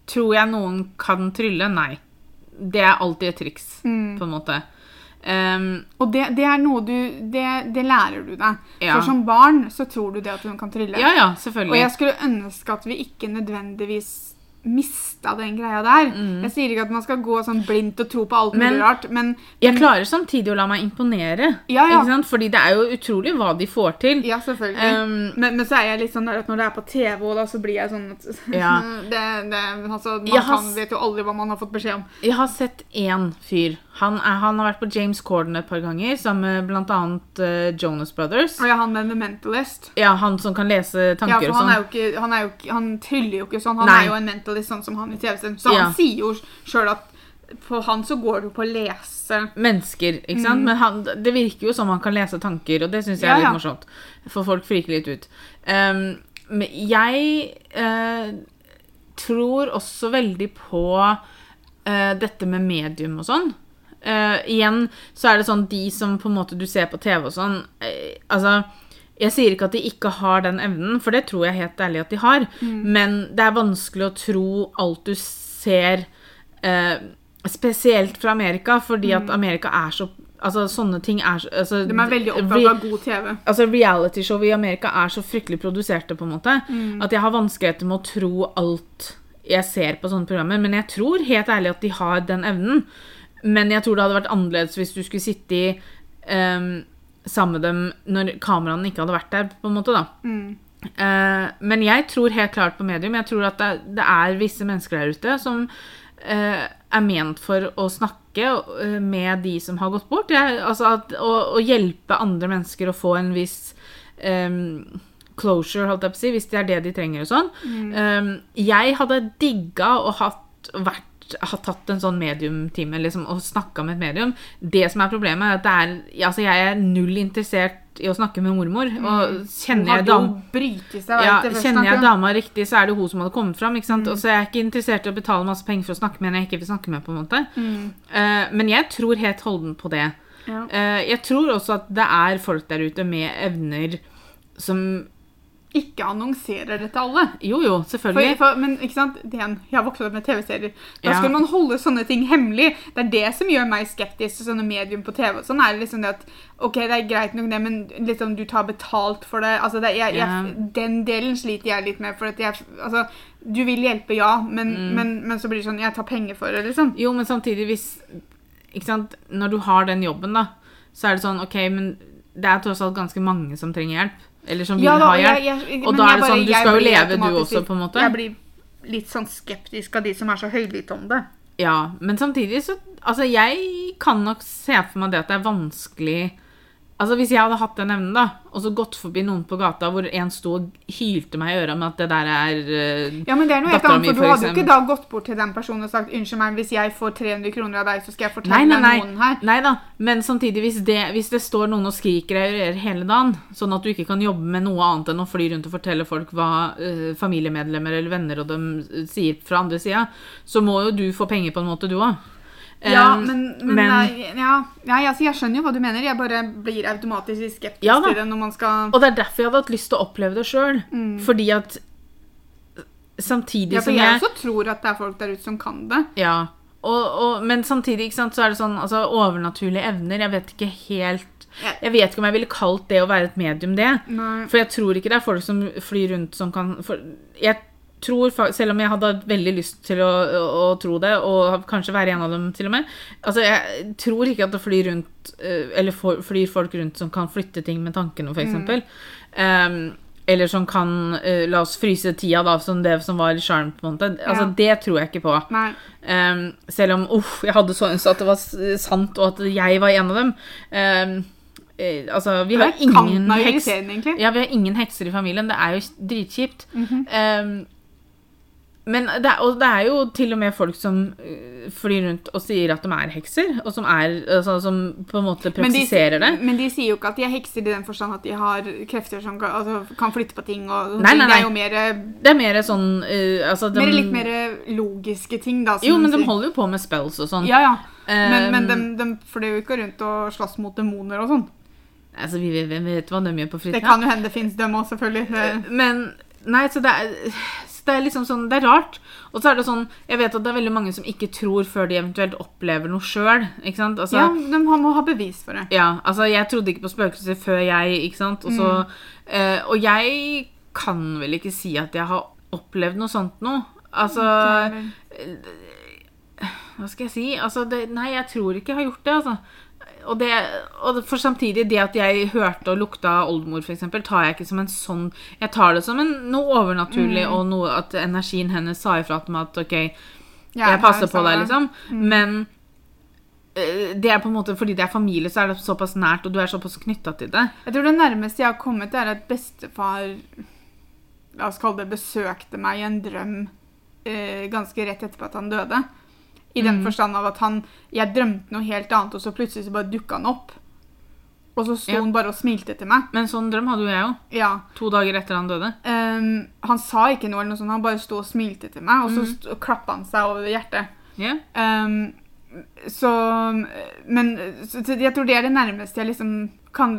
A: tror jeg noen kan trylle? Nei. Det er alltid et triks,
B: Mm.
A: på en måte. Ehm,
B: Og det, det er noe du det, det lærer du deg.
A: Ja.
B: For som barn så tror du det at hun kan trylle.
A: ja, ja,
B: Og jeg skulle ønske at vi ikke nødvendigvis mista den greia der. Jeg sier ikke at man skal gå sånn blindt og tro på alt mulig rart, men
A: Jeg klarer samtidig å la meg imponere.
B: Ja, ja.
A: Ikke sant? Fordi det er jo utrolig hva de får til.
B: Ja, selvfølgelig.
A: Um,
B: men, men så er jeg litt sånn at når det er på TV, da, så blir jeg sånn at
A: Ja.
B: det, det, altså, Man
A: har
B: kan, vet jo aldri hva man har fått beskjed om.
A: Jeg har sett én fyr. Han, er, han har vært på James Corden et par ganger, sammen med bl.a. Uh, Jonas Brothers.
B: Og ja, han med Mentalist.
A: Ja, Han som kan lese
B: Ja,
A: tanker
B: han
A: og
B: sånn. er jo ikke Han, er jo ikke, han tryller jo ikke sånn. Han
A: Nei.
B: er jo en mentalist, sånn som han i TV-serien. Så
A: Ja.
B: han sier jo sjøl at for han så går det jo på å lese
A: Mennesker, ikke sant? Men han, det virker jo som han kan lese tanker, og det syns jeg
B: Mm. Ja,
A: er litt
B: ja.
A: morsomt. For folk friker litt ut. Um, men jeg uh, tror også veldig på uh, dette med medium og sånn. Eh, igjen så er det sånn de som på en måte du ser på TV og sånn uh, Altså, jeg sier ikke at de ikke har den evnen, for det tror jeg helt ærlig at de har. Men det er vanskelig å tro alt du ser uh, Spesielt fra Amerika, fordi at Amerika er så Altså, sånne ting er så altså,
B: De er veldig opptatt av god TV.
A: Altså, Realityshow i Amerika er så fryktelig produserte, på en måte, at jeg har vanskeligheter med å tro alt jeg ser på sånne programmer. Men jeg tror helt ærlig at de har den evnen. Men jeg tror det hadde vært annerledes hvis du skulle sitte i um, sammen med dem når kameraene ikke hadde vært der, på en måte, da. Eh, men jeg tror helt klart på medium. Jeg tror at det, det er visse mennesker der ute som uh, er ment for å snakke uh, med de som har gått bort. Jeg, altså at, å, å hjelpe andre mennesker å få en viss um, closure, holdt jeg på å si, hvis det er det de trenger og sånn. Em, jeg hadde digga å hatt, vært har tatt en sånn mediumtime liksom, og snakka med et medium. Det som er problemet, er at det er, altså, jeg er null interessert i å snakke med mormor. Og kjenner jeg dam
B: seg
A: ja, kjenner jeg dama riktig, så er det hun som hadde kommet fram. ikke sant? Og så er jeg ikke interessert i å betale masse penger for å snakke med henne jeg ikke vil snakke med. på en måte. Eh, men jeg tror helt holden på det.
B: Ja.
A: Uh, jeg tror også at det er folk der ute med evner som
B: Ikke annonserer det til alle.
A: Jo, jo, selvfølgelig.
B: for, men ikke sant, det er en- jeg har vokst opp med TV-serier. Da
A: Ja.
B: skal man holde sånne ting hemmelig. Det er det som gjør meg skeptisk til sånne medium på TV. Sånn er det liksom det at Ok, det er greit nok det, men liksom du tar betalt for det. Altså, det jeg,
A: Ja.
B: jeg, den delen sliter jeg litt med. For at jeg Altså, du vil hjelpe, ja, men,
A: Mm.
B: men, men så blir det sånn Jeg tar penger for det, liksom.
A: Jo, men samtidig, hvis Ikke sant, når du har den jobben, da, så er det sånn OK, men det er tross alt ganske mange som trenger hjelp. Eller som vil
B: Ja, da,
A: ha
B: jeg-
A: hjelp.
B: jeg-
A: og da er det
B: bare-
A: sånn, du skal jo leve, du også, på en måte.
B: Jeg blir litt sånn skeptisk av de som er så høylytte om det.
A: Ja, men samtidig så Altså, jeg kan nok se for meg det at det er vanskelig Altså, Hvis jeg hadde hatt den evnen, da, og så gått forbi noen på gata hvor en sto og hylte meg i øra med at det der er uh,
B: Ja, men det er noe helt annet, for du hadde jo ikke da gått bort til den personen og sagt unnskyld meg, hvis jeg får 300 kroner av deg, så skal jeg fortelle
A: nei, nei.
B: noen her.
A: nei da. Men samtidig, hvis det, hvis det står noen og skriker deg i øret hele dagen, sånn at du ikke kan jobbe med noe annet enn å fly rundt og fortelle folk hva uh, familiemedlemmer eller venner og dem eh, sier fra andre sida, så må jo du få penger på en måte, du òg.
B: Ja, men, men, nei, ja, ja, altså, jeg skjønner jo hva du mener. Jeg bare blir automatisk skeptisk
A: Ja
B: til det når man skal
A: Og det er derfor jeg hadde hatt lyst til å oppleve det sjøl. Fordi at samtidig
B: Mm. Ja, for
A: som
B: jeg
A: jeg
B: også tror at det er folk der ute som kan det.
A: Ja. Og, og, men samtidig ikke sant, så er det sånn altså, overnaturlige evner Jeg vet ikke helt Jeg vet ikke om jeg ville kalt det å være et medium, det.
B: Nei.
A: For jeg tror ikke det er folk som flyr rundt som kan for Jeg tror, Selv om jeg hadde veldig lyst til å, å, å tro det, og kanskje være en av dem til og med Altså, Jeg tror ikke at det flyr rundt eh, Eller for, flyr folk rundt som kan flytte ting med tankene, f.eks. Um, eller som kan uh, La oss fryse tida, da, som det som var sjarm. på en måte. Altså,
B: Ja.
A: Det tror jeg ikke på. Um, selv om uff, jeg hadde så ønsket at det var sant, og at jeg var en av dem. Um, eh, altså, vi har ingen heks... Ja, vi har ingen hekser i familien. Det er jo dritkjipt. um, men det er, det er jo til og med folk som uh, flyr rundt og sier at de er hekser, og som, er, altså, som på en måte
B: Men de,
A: det.
B: men de sier jo ikke at de er hekser i den forstand at de har krefter som kan, altså, kan flytte på ting. Og,
A: nei,
B: Nei,
A: nei,
B: Det er jo mer,
A: Det er mer sånn uh, altså, de,
B: mer litt mer logiske ting, da. som
A: Jo, men de holder jo på med spells og sånn.
B: Ja, ja. Men, men
A: Um,
B: de, de flyr jo ikke rundt og slåss mot demoner og sånn.
A: Altså, vi, vi, vi vet hva de gjør på
B: Det kan jo hende det fins dem òg, selvfølgelig.
A: Men Nei, så det er, det er liksom sånn Det er rart. Og så er det sånn Jeg vet at det er veldig mange som ikke tror før de eventuelt opplever noe sjøl. Altså,
B: ja, de må ha bevis for det.
A: ja, altså jeg trodde ikke på spøkelser før jeg, ikke sant. Og, mm. eh, og jeg kan vel ikke si at jeg har opplevd noe sånt nå. Altså Hva skal jeg si? Altså, det, nei, jeg tror ikke jeg har gjort det, altså. Og, det, og for samtidig, det at jeg hørte og lukta oldemor, eksempel, tar jeg ikke som en sånn Jeg tar det som en, noe overnaturlig,
B: Mm.
A: og noe at energien hennes sa ifra til meg at OK,
B: Ja,
A: jeg passer
B: er
A: på deg, liksom.
B: Mm.
A: Men eh, det er på en måte fordi det er familie, så er det såpass nært, og du er såpass knytta til det.
B: Jeg tror det nærmeste jeg har kommet, er at bestefar La oss kalle det besøkte meg i en drøm eh, ganske rett etterpå at han døde. I den
A: Mm.
B: forstand av at han Jeg drømte noe helt annet, og så plutselig så bare dukka han opp. Og så sto
A: Ja.
B: han bare og smilte til meg.
A: Men sånn drøm hadde jo jeg òg.
B: Ja.
A: To dager etter han døde.
B: Um, han sa ikke noe, eller noe sånt, han bare sto og smilte til meg, og så
A: Mhm.
B: klappa han seg over hjertet.
A: Ja.
B: Ehm, så Men så, jeg tror det er det nærmeste jeg liksom kan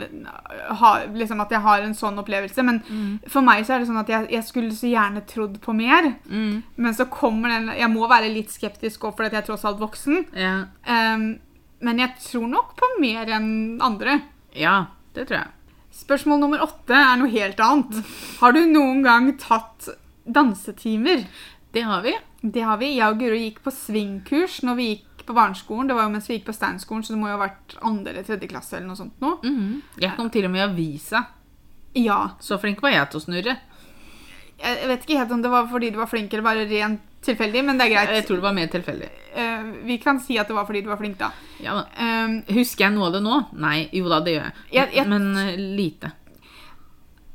B: ha liksom At jeg har en sånn opplevelse. Men
A: Mm.
B: for meg så er det sånn at jeg, jeg skulle så gjerne trodd på mer.
A: Mm.
B: Men så kommer den Jeg må være litt skeptisk òg, fordi jeg er tross alt voksen.
A: ja.
B: Um, men jeg tror nok på mer enn andre.
A: Ja, det tror jeg.
B: Spørsmål nummer åtte er noe helt annet. Har du noen gang tatt dansetimer?
A: Det har vi.
B: Det har vi. Jeg og Guro gikk på svingkurs når vi gikk på barneskolen. Det var jo mens vi gikk på Steinskolen, så det må jo ha vært andre eller tredje klasse eller noe sånt nå.
A: -hmm. Jeg kom til og med i avisa.
B: Ja.
A: Så flink var jeg til å snurre.
B: Jeg vet ikke helt om det var fordi du var flink eller bare rent tilfeldig, men det er greit.
A: Jeg tror det var mer tilfeldig.
B: Eh, vi kan si at det var fordi du var flink, da.
A: Ja.
B: Um,
A: Husker jeg noe av det nå? Nei. Jo da, det gjør jeg.
B: Jeg- jeg-
A: Men eh, lite.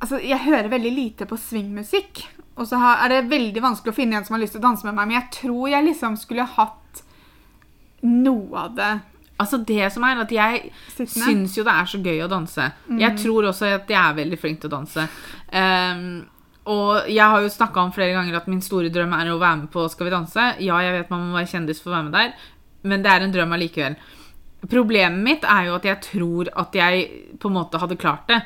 B: altså, jeg hører veldig lite på swingmusikk. Og så er det veldig vanskelig å finne en som har lyst til å danse med meg, men jeg tror jeg liksom skulle hatt noe av det
A: Altså Det som er at jeg
B: sittende.
A: syns jo det er så gøy å danse. Jeg tror også at jeg er veldig flink til å danse. Um, og jeg har jo snakka om flere ganger at min store drøm er å være med på Skal vi danse. Ja, jeg vet man må være kjendis for å være med der, men det er en drøm allikevel. Problemet mitt er jo at jeg tror at jeg på en måte hadde klart det.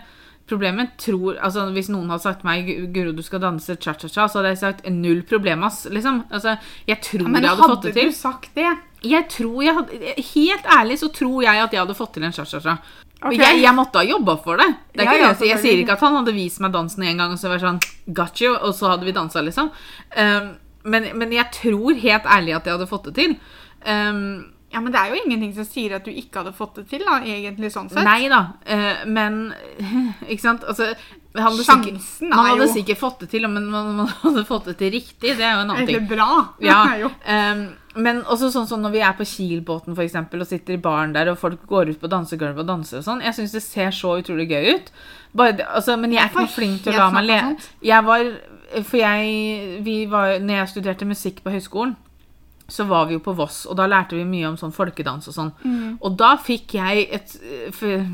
A: Problemet tror, altså Hvis noen hadde sagt meg Guro, du skal danse cha-cha-cha, så hadde jeg sagt null problem, ass. Liksom. Altså, jeg tror
B: Men
A: jeg hadde fått det til.
B: Hadde du sagt det?
A: Jeg tror jeg hadde, Helt ærlig så tror jeg at jeg hadde fått til en cha-cha-cha. Okay. Jeg, jeg måtte ha jobba for det. det
B: Ja, ja,
A: jeg. Jeg sier ikke at han hadde vist meg dansen en gang, og så var sånn Got you, og så hadde vi dansa, liksom. Um, men, men jeg tror helt ærlig at jeg hadde fått det til. Um,
B: Ja, men det er jo ingenting som sier at du ikke hadde fått det til, da, egentlig, sånn sett.
A: nei da, eh, men Ikke sant? Altså, han hadde sikkert,
B: Sjansen
A: man
B: er
A: hadde
B: jo
A: sikkert fått det til, men man, man hadde fått det til riktig. Det er jo en annen ting.
B: Eller bra.
A: Ja, ehm, men også sånn som når vi er på Kielbåten for eksempel, og sitter i baren der, og folk går ut på dansegulvet og danser og sånn. Jeg syns det ser så utrolig gøy ut. Bare, altså, men jeg er ikke noe flink til å la meg le. Jeg var, for jeg, vi var, når jeg studerte musikk på høyskolen, så var vi jo på Voss, og da lærte vi mye om sånn folkedans og sånn.
B: Mm.
A: Og da fikk jeg et For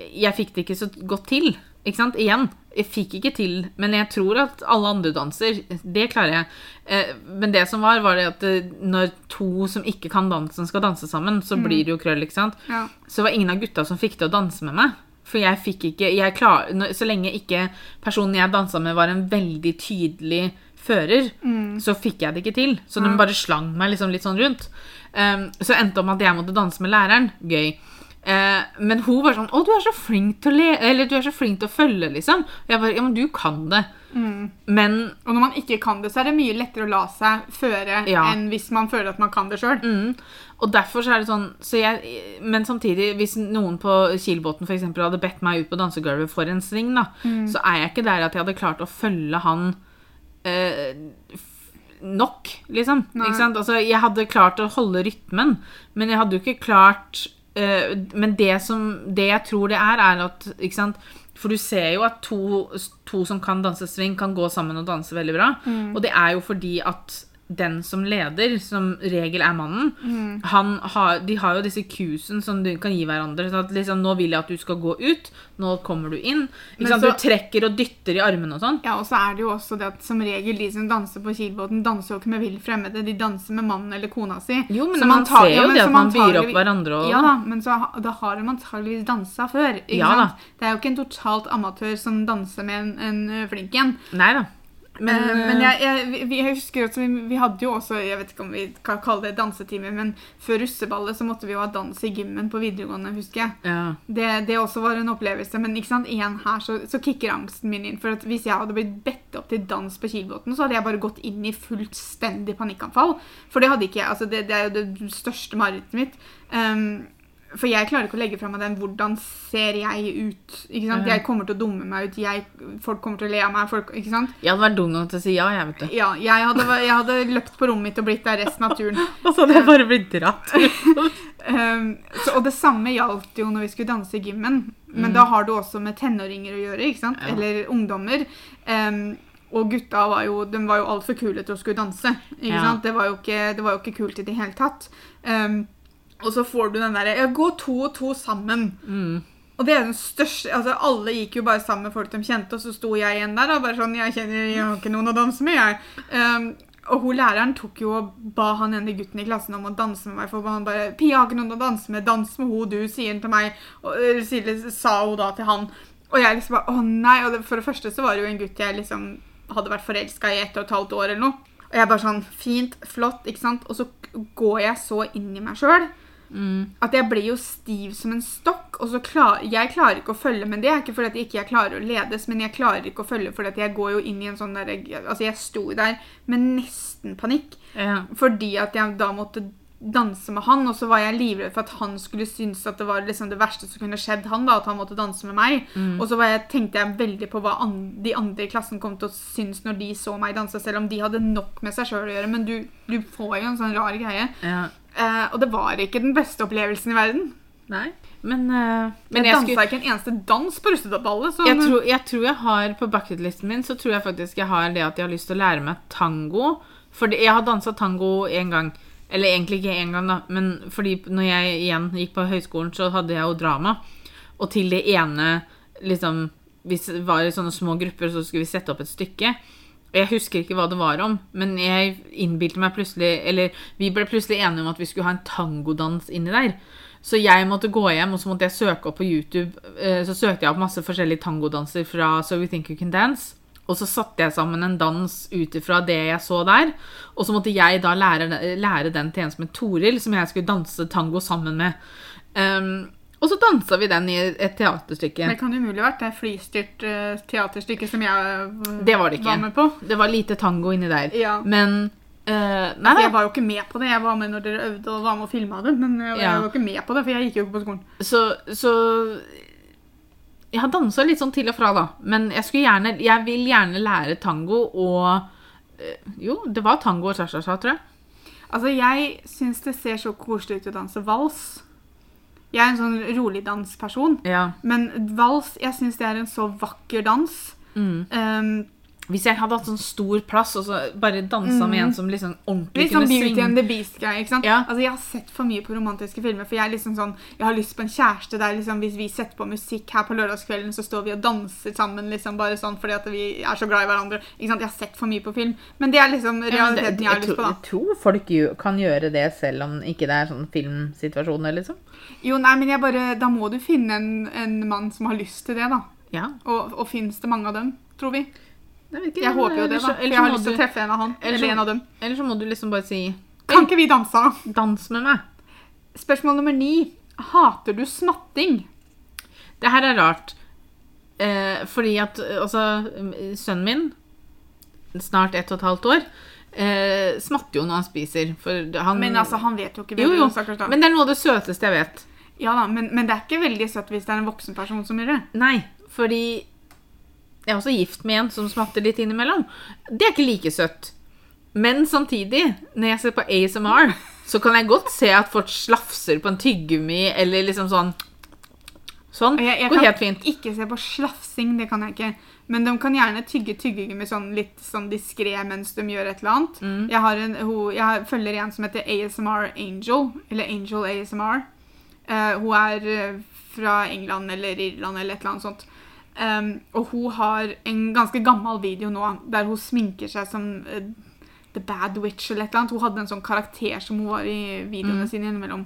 A: jeg fikk det ikke så godt til. Ikke sant? Igjen. Jeg fikk ikke til, men jeg tror at alle andre danser. Det klarer jeg. Eh, Men det som var, var det at eh, når to som ikke kan dansen, skal danse sammen, så blir det jo krøll, ikke sant.
B: Ja.
A: Så var ingen av gutta som fikk til å danse med meg. For jeg fikk ikke jeg klar, Så lenge ikke personen jeg dansa med, var en veldig tydelig fører, så fikk jeg det ikke til. Så de bare slang meg liksom litt sånn rundt. Um, så endte det om at jeg måtte danse med læreren. Gøy. Uh, men hun var sånn 'Å, du er så flink til å le Eller du er så flink til å følge', liksom. Og jeg bare 'Ja, men du kan det'. Men
B: Og når man ikke kan det, så er det mye lettere å la seg føre
A: Ja.
B: enn hvis man føler at man kan det sjøl.
A: Mm. Og derfor så er det sånn så jeg, Men samtidig, hvis noen på Kiel-båten for eksempel hadde bedt meg ut på dansegulvet for en sving, da, så er jeg ikke der at jeg hadde klart å følge han eh, nok, liksom. Ikke sant? Altså, jeg hadde klart å holde rytmen, men jeg hadde jo ikke klart eh, Men det som Det jeg tror det er, er at ikke sant? For du ser jo at to, to som kan danse swing, kan gå sammen og danse veldig bra. Og det er jo fordi at den som leder, som regel er mannen, han har, de har jo disse cuesen som du kan gi hverandre. Så at liksom, nå vil jeg at du skal gå ut, nå kommer du inn. Sant?
B: så-
A: Du trekker og dytter i armene og sånn.
B: Ja, og så er det jo også det at som regel de som danser på Kilbåten, danser jo ikke med vill fremmede, de danser med mannen eller kona si.
A: Jo, men man
B: antag-
A: ser
B: ja,
A: jo
B: men
A: det at man byr opp hverandre og
B: Ja da, men så, da har de antageligvis dansa før. Ikke
A: Ja da.
B: Det er jo ikke en totalt amatør som danser med en, en flink en.
A: Nei da. Men,
B: Eh, men
A: eh,
B: jeg, jeg, vi- jeg husker også, vi, vi hadde jo også Jeg vet ikke om vi kan kalle det dansetime, men før russeballet så måtte vi jo ha dans i gymmen på videregående, husker jeg.
A: ja.
B: Det, det også var en opplevelse. Men ikke sant, igjen her så, så kicker angsten min inn. For at hvis jeg hadde blitt bedt opp til dans på Kilbotn, så hadde jeg bare gått inn i fullstendig panikkanfall. For det hadde ikke jeg. altså Det, det er jo det største marerittet mitt. Um, for jeg klarer ikke å legge fra meg den 'hvordan ser jeg ut'? ikke sant? Jeg kommer til å dumme meg ut. Jeg, folk kommer til å le av meg. Folk, ikke sant?
A: Jeg hadde vært dum nok til å si ja, jeg, vet du.
B: Ja, jeg hadde, jeg hadde løpt på rommet mitt og blitt der resten av turen.
A: Og så hadde jeg bare blitt dratt.
B: Um, så, og det samme gjaldt jo når vi skulle danse i gymmen. Men da har du også med tenåringer å gjøre, ikke sant?
A: Ja.
B: Eller ungdommer. Um, og gutta var jo, de var jo altfor kule til å skulle danse. Ikke
A: Ja.
B: sant? Det var, ikke, det var jo ikke kult i det hele tatt. Um, og så får du den derre Ja, gå to og to sammen.
A: Mm.
B: Og det er den største altså Alle gikk jo bare sammen med folk de kjente, og så sto jeg igjen der og bare sånn Jeg kjenner jeg har ikke noen å danse med, jeg. Um, og hun læreren tok jo og ba han ene gutten i klassen om å danse med meg. For han bare 'Pia har ikke noen å danse med. Dans med hun du', sier han til meg. Og eller sa hun da til han. Og jeg liksom bare 'Å nei'. Og det, for det første så var det jo en gutt jeg liksom hadde vært forelska i ett og et halvt år eller noe. Og jeg bare sånn Fint, flott, ikke sant. Og så går jeg så inn i meg sjøl
A: Mm.
B: at jeg blir jo stiv som en stokk. Og så klar, jeg klarer ikke å følge, men det er ikke fordi at jeg ikke klarer å ledes, men jeg klarer ikke å følge fordi at jeg går jo inn i en sånn der Altså, jeg sto der med nesten panikk
A: Ja.
B: fordi at jeg da måtte danse med han, og så var jeg livredd for at han skulle synes at det var liksom det verste som kunne skjedd han, da, at han måtte danse med meg. Og så var jeg, tenkte jeg veldig på hva an, de andre i klassen kom til å synes når de så meg danse, selv om de hadde nok med seg sjøl å gjøre. Men du, du får jo en sånn rar greie.
A: ja.
B: Eh, og det var ikke den beste opplevelsen i verden.
A: Nei. Men, uh, men
B: jeg
A: jeg,
B: dansa
A: skulle,
B: ikke en eneste dans på russedagballet. så-
A: jeg, tror, jeg tror jeg har på bucketlisten min Så tror jeg faktisk jeg har det at jeg har lyst til å lære meg tango. Fordi jeg har dansa tango én gang. Eller egentlig ikke én gang, da. Men fordi når jeg igjen gikk på høyskolen, så hadde jeg jo drama. Og til det ene liksom det var i sånne små grupper, så skulle vi sette opp et stykke. Jeg husker ikke hva det var om, men jeg innbilte meg plutselig Eller vi ble plutselig enige om at vi skulle ha en tangodans inni der. Så jeg måtte gå hjem, og så måtte jeg søke opp på YouTube. eh, Så søkte jeg opp masse forskjellige tangodanser fra So We Think You Can Dance. Og så satte jeg sammen en dans ut ifra det jeg så der. Og så måtte jeg da lære, lære den til en som het Toril, som jeg skulle danse tango sammen med. Um, og så dansa vi den i et teaterstykke.
B: Det kan umulig ha vært det flystyrt uh, teaterstykket som jeg eh,
A: Det var det
B: var med på.
A: Det var lite tango inni der.
B: Ja.
A: Men uh, Nei,
B: Altså, jeg var jo ikke med på det. Jeg var med når dere øvde og var med og filma det. Men jeg,
A: Ja.
B: jeg var ikke med på det, for jeg gikk jo ikke på skolen.
A: Så, så Jeg har dansa litt sånn til og fra, da. Men jeg gjerne Jeg vil gjerne lære tango og eh, Jo, det var tango og cha-cha-cha, tror jeg.
B: Altså, jeg syns det ser så koselig ut å danse vals. Jeg er en sånn rolig dansperson.
A: Ja.
B: Men vals, jeg syns det er en så vakker dans.
A: Mm.
B: Um,
A: Hvis jeg hadde hatt sånn stor plass og så bare dansa med en som liksom ordentlig
B: Litt sånn
A: kunne
B: Beauty and the Beast-greie. ikke sant?
A: Ja.
B: Altså, Jeg har sett for mye på romantiske filmer, for jeg er liksom sånn, jeg har lyst på en kjæreste der liksom, hvis vi setter på musikk her på lørdagskvelden, så står vi og danser sammen liksom bare sånn fordi at vi er så glad i hverandre. ikke sant? Jeg har sett for mye på film. Men det er liksom
A: Ja, men det-
B: realiteten jeg har lyst på. da.
A: jeg tror folk kan gjøre det selv om ikke det er sånn filmsituasjoner, liksom.
B: Jo, nei, men jeg bare, Da må du finne en, en mann som har lyst til det, da.
A: Ja.
B: Og, og fins det mange av dem, tror vi?
A: Jeg, ikke,
B: Jeg håper jo det, da. For jeg har lyst til å treffe en av han. Eller en av dem.
A: Eller så må du liksom bare si
B: Kan ikke vi danse?
A: Dans med meg.
B: Spørsmål nummer ni. Hater du smatting?
A: Det her er rart. Eh, fordi at eh, altså Sønnen min, snart ett og et halvt år, eh, smatter jo når han spiser. Han
B: Men altså, han vet jo ikke
A: Jo, jo. Men det er noe av det søteste jeg vet.
B: Ja da, men, men det er ikke veldig søtt hvis det er en voksen person som gjør det.
A: Nei, fordi jeg er også gift med en som smatter litt innimellom. Det er ikke like søtt. Men samtidig, når jeg ser på ASMR, så kan jeg godt se at folk slafser på en tyggegummi, eller liksom sånn Sånn.
B: Jeg, jeg
A: Går
B: kan
A: helt fint.
B: ikke se på slafsing, det kan jeg ikke. Men de kan gjerne tygge tyggegummi sånn litt sånn diskré mens de gjør et eller annet.
A: Mm.
B: Jeg, har en, ho, jeg følger en som heter ASMR Angel, eller Angel ASMR. Uh, hun er eh, fra England eller Irland eller et eller annet sånt. Um, og hun har en ganske gammel video nå der hun sminker seg som uh, The Bad Witch eller et eller annet. Hun hadde en sånn karakter som hun var i videoene
A: Mm.
B: sine innimellom.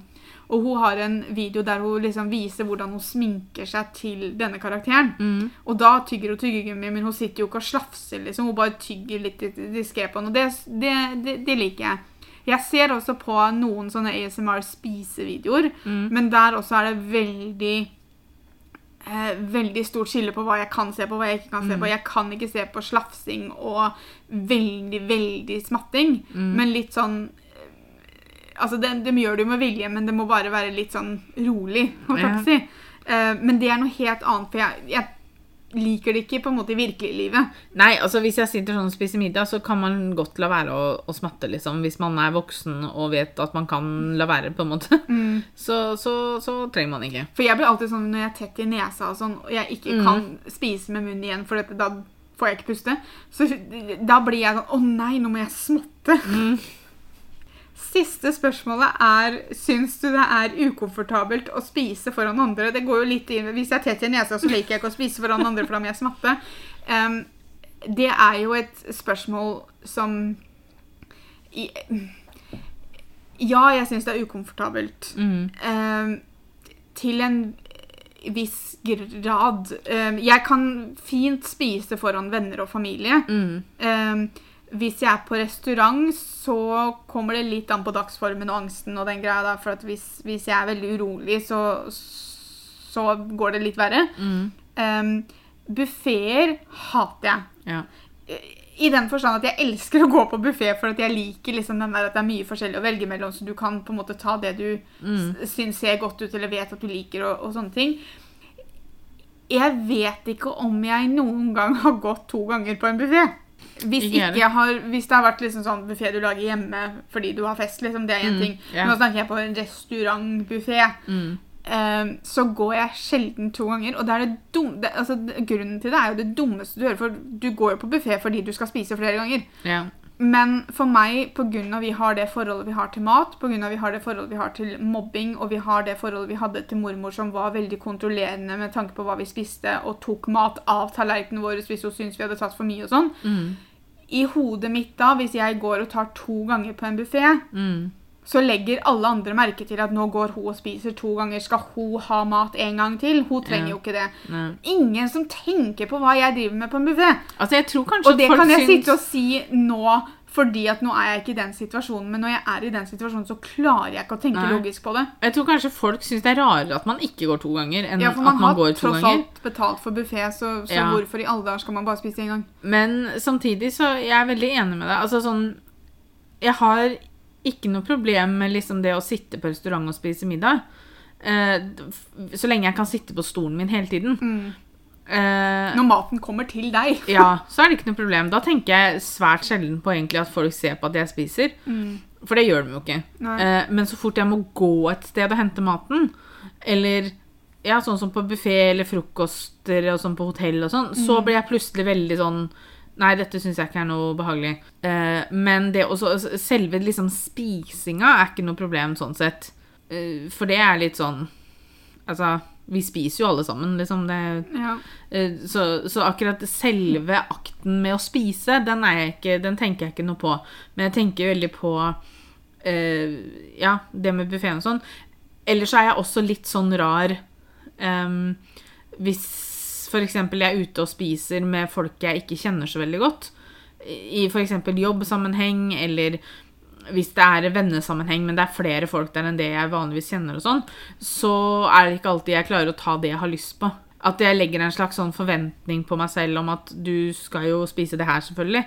B: Og hun har en video der hun liksom viser hvordan hun sminker seg til denne karakteren.
A: Mm.
B: Og da tygger hun tyggegummi, men hun sitter jo ikke og slafser, liksom. Hun bare tygger litt diskré på den, og det, det, det, det liker jeg. Jeg ser også på noen sånne ASMR spisevideoer,
A: Mm.
B: men der også er det veldig eh, veldig stort skille på hva jeg kan se på, hva jeg ikke kan se på. Jeg kan ikke se på slafsing og veldig, veldig smatting, men litt sånn eh, Altså, de, de gjør det jo med vilje, men det må bare være litt sånn rolig, holdt jeg på å si. Eh, men det er noe helt annet, for jeg, jeg liker det ikke på en måte i virkelig livet.
A: Nei, altså hvis jeg sitter sånn og spiser middag, så kan man godt la være å, å smatte, liksom. Hvis man er voksen og vet at man kan la være, på en måte. Så, så, så trenger man ikke.
B: For jeg blir alltid sånn når jeg er tett i nesa og sånn, og jeg ikke
A: Mm.
B: kan spise med munnen igjen, for dette, da får jeg ikke puste. Så da blir jeg sånn Å nei, nå må jeg smatte.
A: Mm.
B: Siste spørsmålet er Syns du det er ukomfortabelt å spise foran andre? Det går jo litt inn Hvis jeg er tett i nesa, så liker jeg ikke å spise foran andre, for da må jeg smatte. Um, det er jo et spørsmål som i, Ja, jeg syns det er ukomfortabelt.
A: Mm.
B: Um, til en viss grad. Um, jeg kan fint spise foran venner og familie.
A: Mm.
B: Hvis jeg er på restaurant, så kommer det litt an på dagsformen og angsten og den greia der. For at hvis, hvis jeg er veldig urolig, så, så går det litt verre.
A: Mm.
B: Um, Buffeer hater jeg.
A: Ja.
B: I den forstand at jeg elsker å gå på buffé, for at jeg liker liksom den der at det er mye forskjellig å velge mellom, så du kan på en måte ta det du
A: Mm.
B: syns ser godt ut, eller vet at du liker, og, og sånne ting. Jeg vet ikke om jeg noen gang har gått to ganger på en buffé. Hvis,
A: Ikke
B: har, hvis det har vært liksom sånn buffé du lager hjemme fordi du har fest, liksom, det er én
A: Mm,
B: ting.
A: Yeah.
B: Nå snakker jeg på en restaurantbuffé.
A: Mm.
B: Um, så går jeg sjelden to ganger. Og det er det dum, det, altså, grunnen til det er jo det dummeste du gjør. For du går jo på buffé fordi du skal spise flere ganger.
A: ja.
B: Men for meg, pga. vi har det forholdet vi har til mat, pga. vi har det forholdet vi har til mobbing, og vi har det forholdet vi hadde til mormor som var veldig kontrollerende med tanke på hva vi spiste, og tok mat av tallerkenene våre hvis hun syntes vi hadde tatt for mye og sånn.
A: Mm.
B: I hodet mitt da, hvis jeg går og tar to ganger på en buffé,
A: Mm.
B: Så legger alle andre merke til at nå går hun og spiser to ganger. Skal hun ha mat en gang til? Hun trenger
A: Ja.
B: jo ikke det.
A: Nei.
B: Ingen som tenker på hva jeg driver med på en buffé.
A: Altså,
B: Og det kan jeg
A: syns
B: sitte og si nå, fordi at nå er jeg ikke i den situasjonen. Men når jeg er i den situasjonen, så klarer jeg ikke å tenke
A: Nei.
B: logisk på det.
A: Jeg tror kanskje folk syns det er rarere at man ikke går to ganger, enn
B: Ja, for
A: at
B: man
A: man
B: har tross alt betalt for buffé, så, så
A: Ja.
B: hvorfor i alle dager skal man bare spise en gang?
A: Men samtidig så jeg er veldig enig med deg. Altså sånn Jeg har ikke noe problem med liksom det å sitte på restaurant og spise middag. Uh, så lenge jeg kan sitte på stolen min hele tiden.
B: Mm.
A: Uh,
B: Når maten kommer til deg.
A: ja, så er det ikke noe problem. Da tenker jeg svært sjelden på egentlig at folk ser på at jeg spiser.
B: Mm.
A: For det gjør de jo ikke. Eh, men så fort jeg må gå et sted og hente maten, eller ja, sånn som på buffé eller frokoster og sånn på hotell og sånn, så blir jeg plutselig veldig sånn Nei, dette syns jeg ikke er noe behagelig. Eh, men det også, selve liksom spisinga er ikke noe problem sånn sett. Eh, for det er litt sånn Altså, vi spiser jo alle sammen, liksom. Det,
B: Ja.
A: Eh, Så, så akkurat selve akten med å spise, den, er ikke, den tenker jeg ikke noe på. Men jeg tenker veldig på eh, ja, det med buffeen og sånn. Ellers så er jeg også litt sånn rar em, Hvis f.eks. jeg er ute og spiser med folk jeg ikke kjenner så veldig godt, i f.eks. jobbsammenheng, eller hvis det er vennesammenheng, men det er flere folk der enn det jeg vanligvis kjenner, og sånn, så er det ikke alltid jeg klarer å ta det jeg har lyst på. At jeg legger en slags sånn forventning på meg selv om at du skal jo spise det her, selvfølgelig.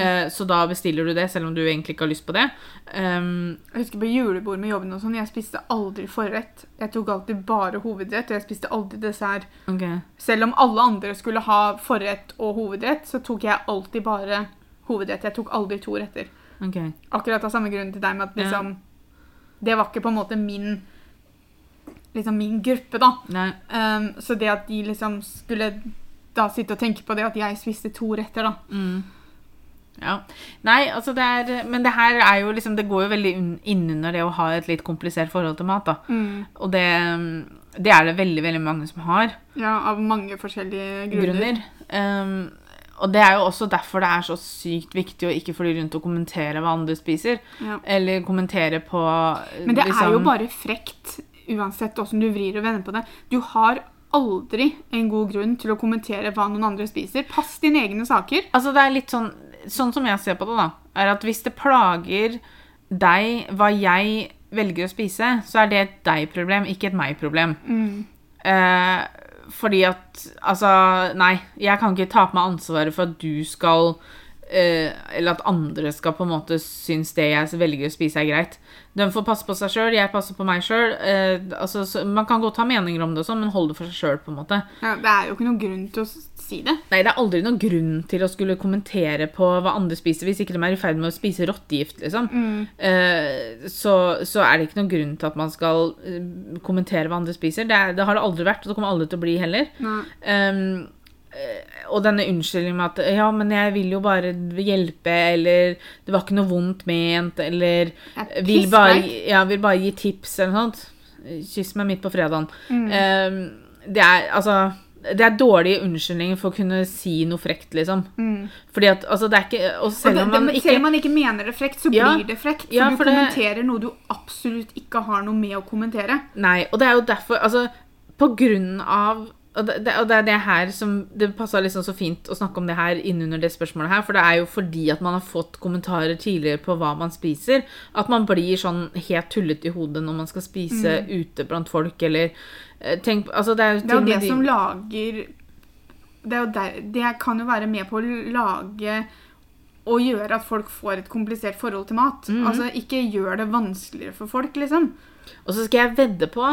A: Eh, så da bestiller du det, selv om du egentlig ikke har lyst på det. Um,
B: Jeg husker på julebord med jobben og sånn, jeg spiste aldri forrett. Jeg tok alltid bare hovedrett, og jeg spiste aldri dessert.
A: Okay.
B: Selv om alle andre skulle ha forrett og hovedrett, så tok jeg alltid bare hovedrett. Jeg tok aldri to retter.
A: Okay.
B: Akkurat av samme grunn til deg, med at
A: Ja.
B: liksom Det var ikke på en måte min Liksom min gruppe, da. Um, så det at de liksom skulle da sitte og tenke på det at jeg spiste to retter, da.
A: Mm. Ja. Nei, altså det er Men det her er jo liksom Det går jo veldig innunder det å ha et litt komplisert forhold til mat, da. Og det, det er det veldig, veldig mange som har.
B: Ja, av mange forskjellige grunner.
A: grunner. Um, og det er jo også derfor det er så sykt viktig å ikke fly rundt og kommentere hva andre spiser.
B: Ja.
A: Eller kommentere på
B: Men det er
A: liksom-
B: jo bare frekt, uansett hvordan du vrir og vender på det. Du har aldri en god grunn til å kommentere hva noen andre spiser. Pass dine egne saker.
A: Altså det er litt sånn Sånn som jeg ser på det, da, er at hvis det plager deg hva jeg velger å spise, så er det et deg-problem, ikke et meg-problem. Eh, fordi at Altså, nei. Jeg kan ikke ta på meg ansvaret for at du skal Eller at andre skal på en måte synes det jeg velger å spise, er greit. De får passe på seg sjøl, jeg passer på meg sjøl. Eh, altså, man kan godt ha meninger om det, og sånn, men hold det for seg sjøl.
B: Ja, det er jo ikke noen grunn til å si det.
A: Nei, det er aldri noen grunn til å skulle kommentere på hva andre spiser, hvis ikke de er i ferd med å spise rottegift, liksom. Eh, så, så er det ikke noen grunn til at man skal eh, kommentere hva andre spiser. Det, det har det aldri vært, og det kommer aldri til å bli heller.
B: Nei.
A: Um, eh, og denne unnskyldningen med at ja, men jeg vil jo bare hjelpe, eller det var ikke noe vondt ment, eller vil bare, ja, vil bare gi tips, eller noe sånt. Kyss meg midt på fredagen.
B: Mm.
A: Um, det er altså det er dårlige unnskyldninger for å kunne si noe frekt, liksom. Fordi at, altså, det er ikke Og selv om man ikke
B: selv om man ikke mener det frekt, så
A: Ja.
B: blir det frekt. For
A: Ja,
B: du
A: for det-
B: kommenterer noe du absolutt ikke har noe med å kommentere.
A: Nei, og det er jo derfor Altså, på grunn av og det, det- og det er det her som Det passa liksom så fint å snakke om det her innunder det spørsmålet her, for det er jo fordi at man har fått kommentarer tidligere på hva man spiser, at man blir sånn helt tullete i hodet når man skal spise ute blant folk, eller eh, Tenk Altså, det er jo
B: Det er jo det
A: de-
B: som lager det, er der, det kan jo være med på å lage og gjøre at folk får et komplisert forhold til mat.
A: Mhm.
B: Altså, Ikke gjør det vanskeligere for folk, liksom.
A: Og så skal jeg vedde på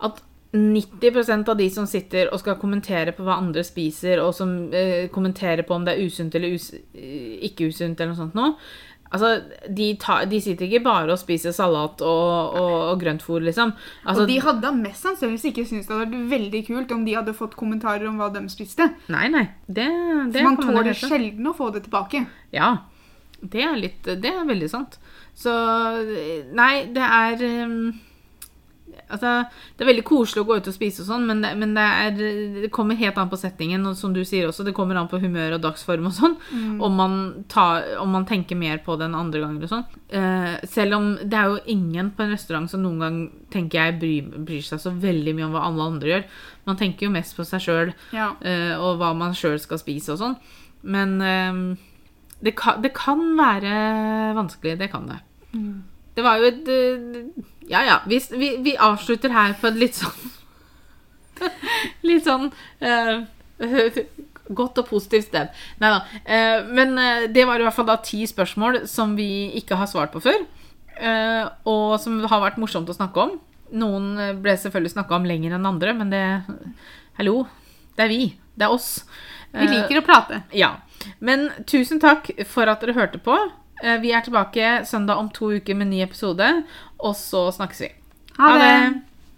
A: at 90% av de som sitter og skal kommentere på hva andre spiser, og som eh, kommenterer på om det er usunt eller us eh, ikke usunt, eller noe sånt noe Altså, de, tar, de sitter ikke bare og spiser salat og, og, og grøntfôr, liksom. Altså,
B: og de hadde mest sannsynligvis ikke syntes det hadde vært veldig kult om de hadde fått kommentarer om hva de spiste.
A: Nei, nei. Det, det
B: For man tåler
A: hete.
B: sjelden å få det tilbake.
A: Ja. Det er litt Det er veldig sant. Så Nei, det er um, Altså, det er veldig koselig å gå ut og spise og sånn, men, det, men det, er, det kommer helt an på settingen, og som du sier også, det kommer an på humør og dagsform og sånn. Om, man tar, om man tenker mer på det enn andre ganger og sånn. Uh, selv om det er jo ingen på en restaurant som noen gang tenker jeg bryr, bryr seg så veldig mye om hva alle andre gjør. Man tenker jo mest på seg sjøl
B: Ja.
A: uh, og hva man sjøl skal spise og sånn. Men uh, det, kan, det kan være vanskelig. Det kan det. Det var jo et eh, Ja, ja. Vi, vi, vi avslutter her på et litt sånn Litt sånn uh, godt og positivt sted. Nei da. Uh, men det var i hvert fall da ti spørsmål som vi ikke har svart på før. Uh, og som har vært morsomt å snakke om. Noen ble selvfølgelig snakka om lenger enn andre, men det Hallo. Det er vi. Det er oss.
B: Vi liker å prate.
A: Ja. Men tusen takk for at dere hørte på. Eh, Vi er tilbake søndag om to uker med ny episode, og så snakkes vi.
B: Ha det!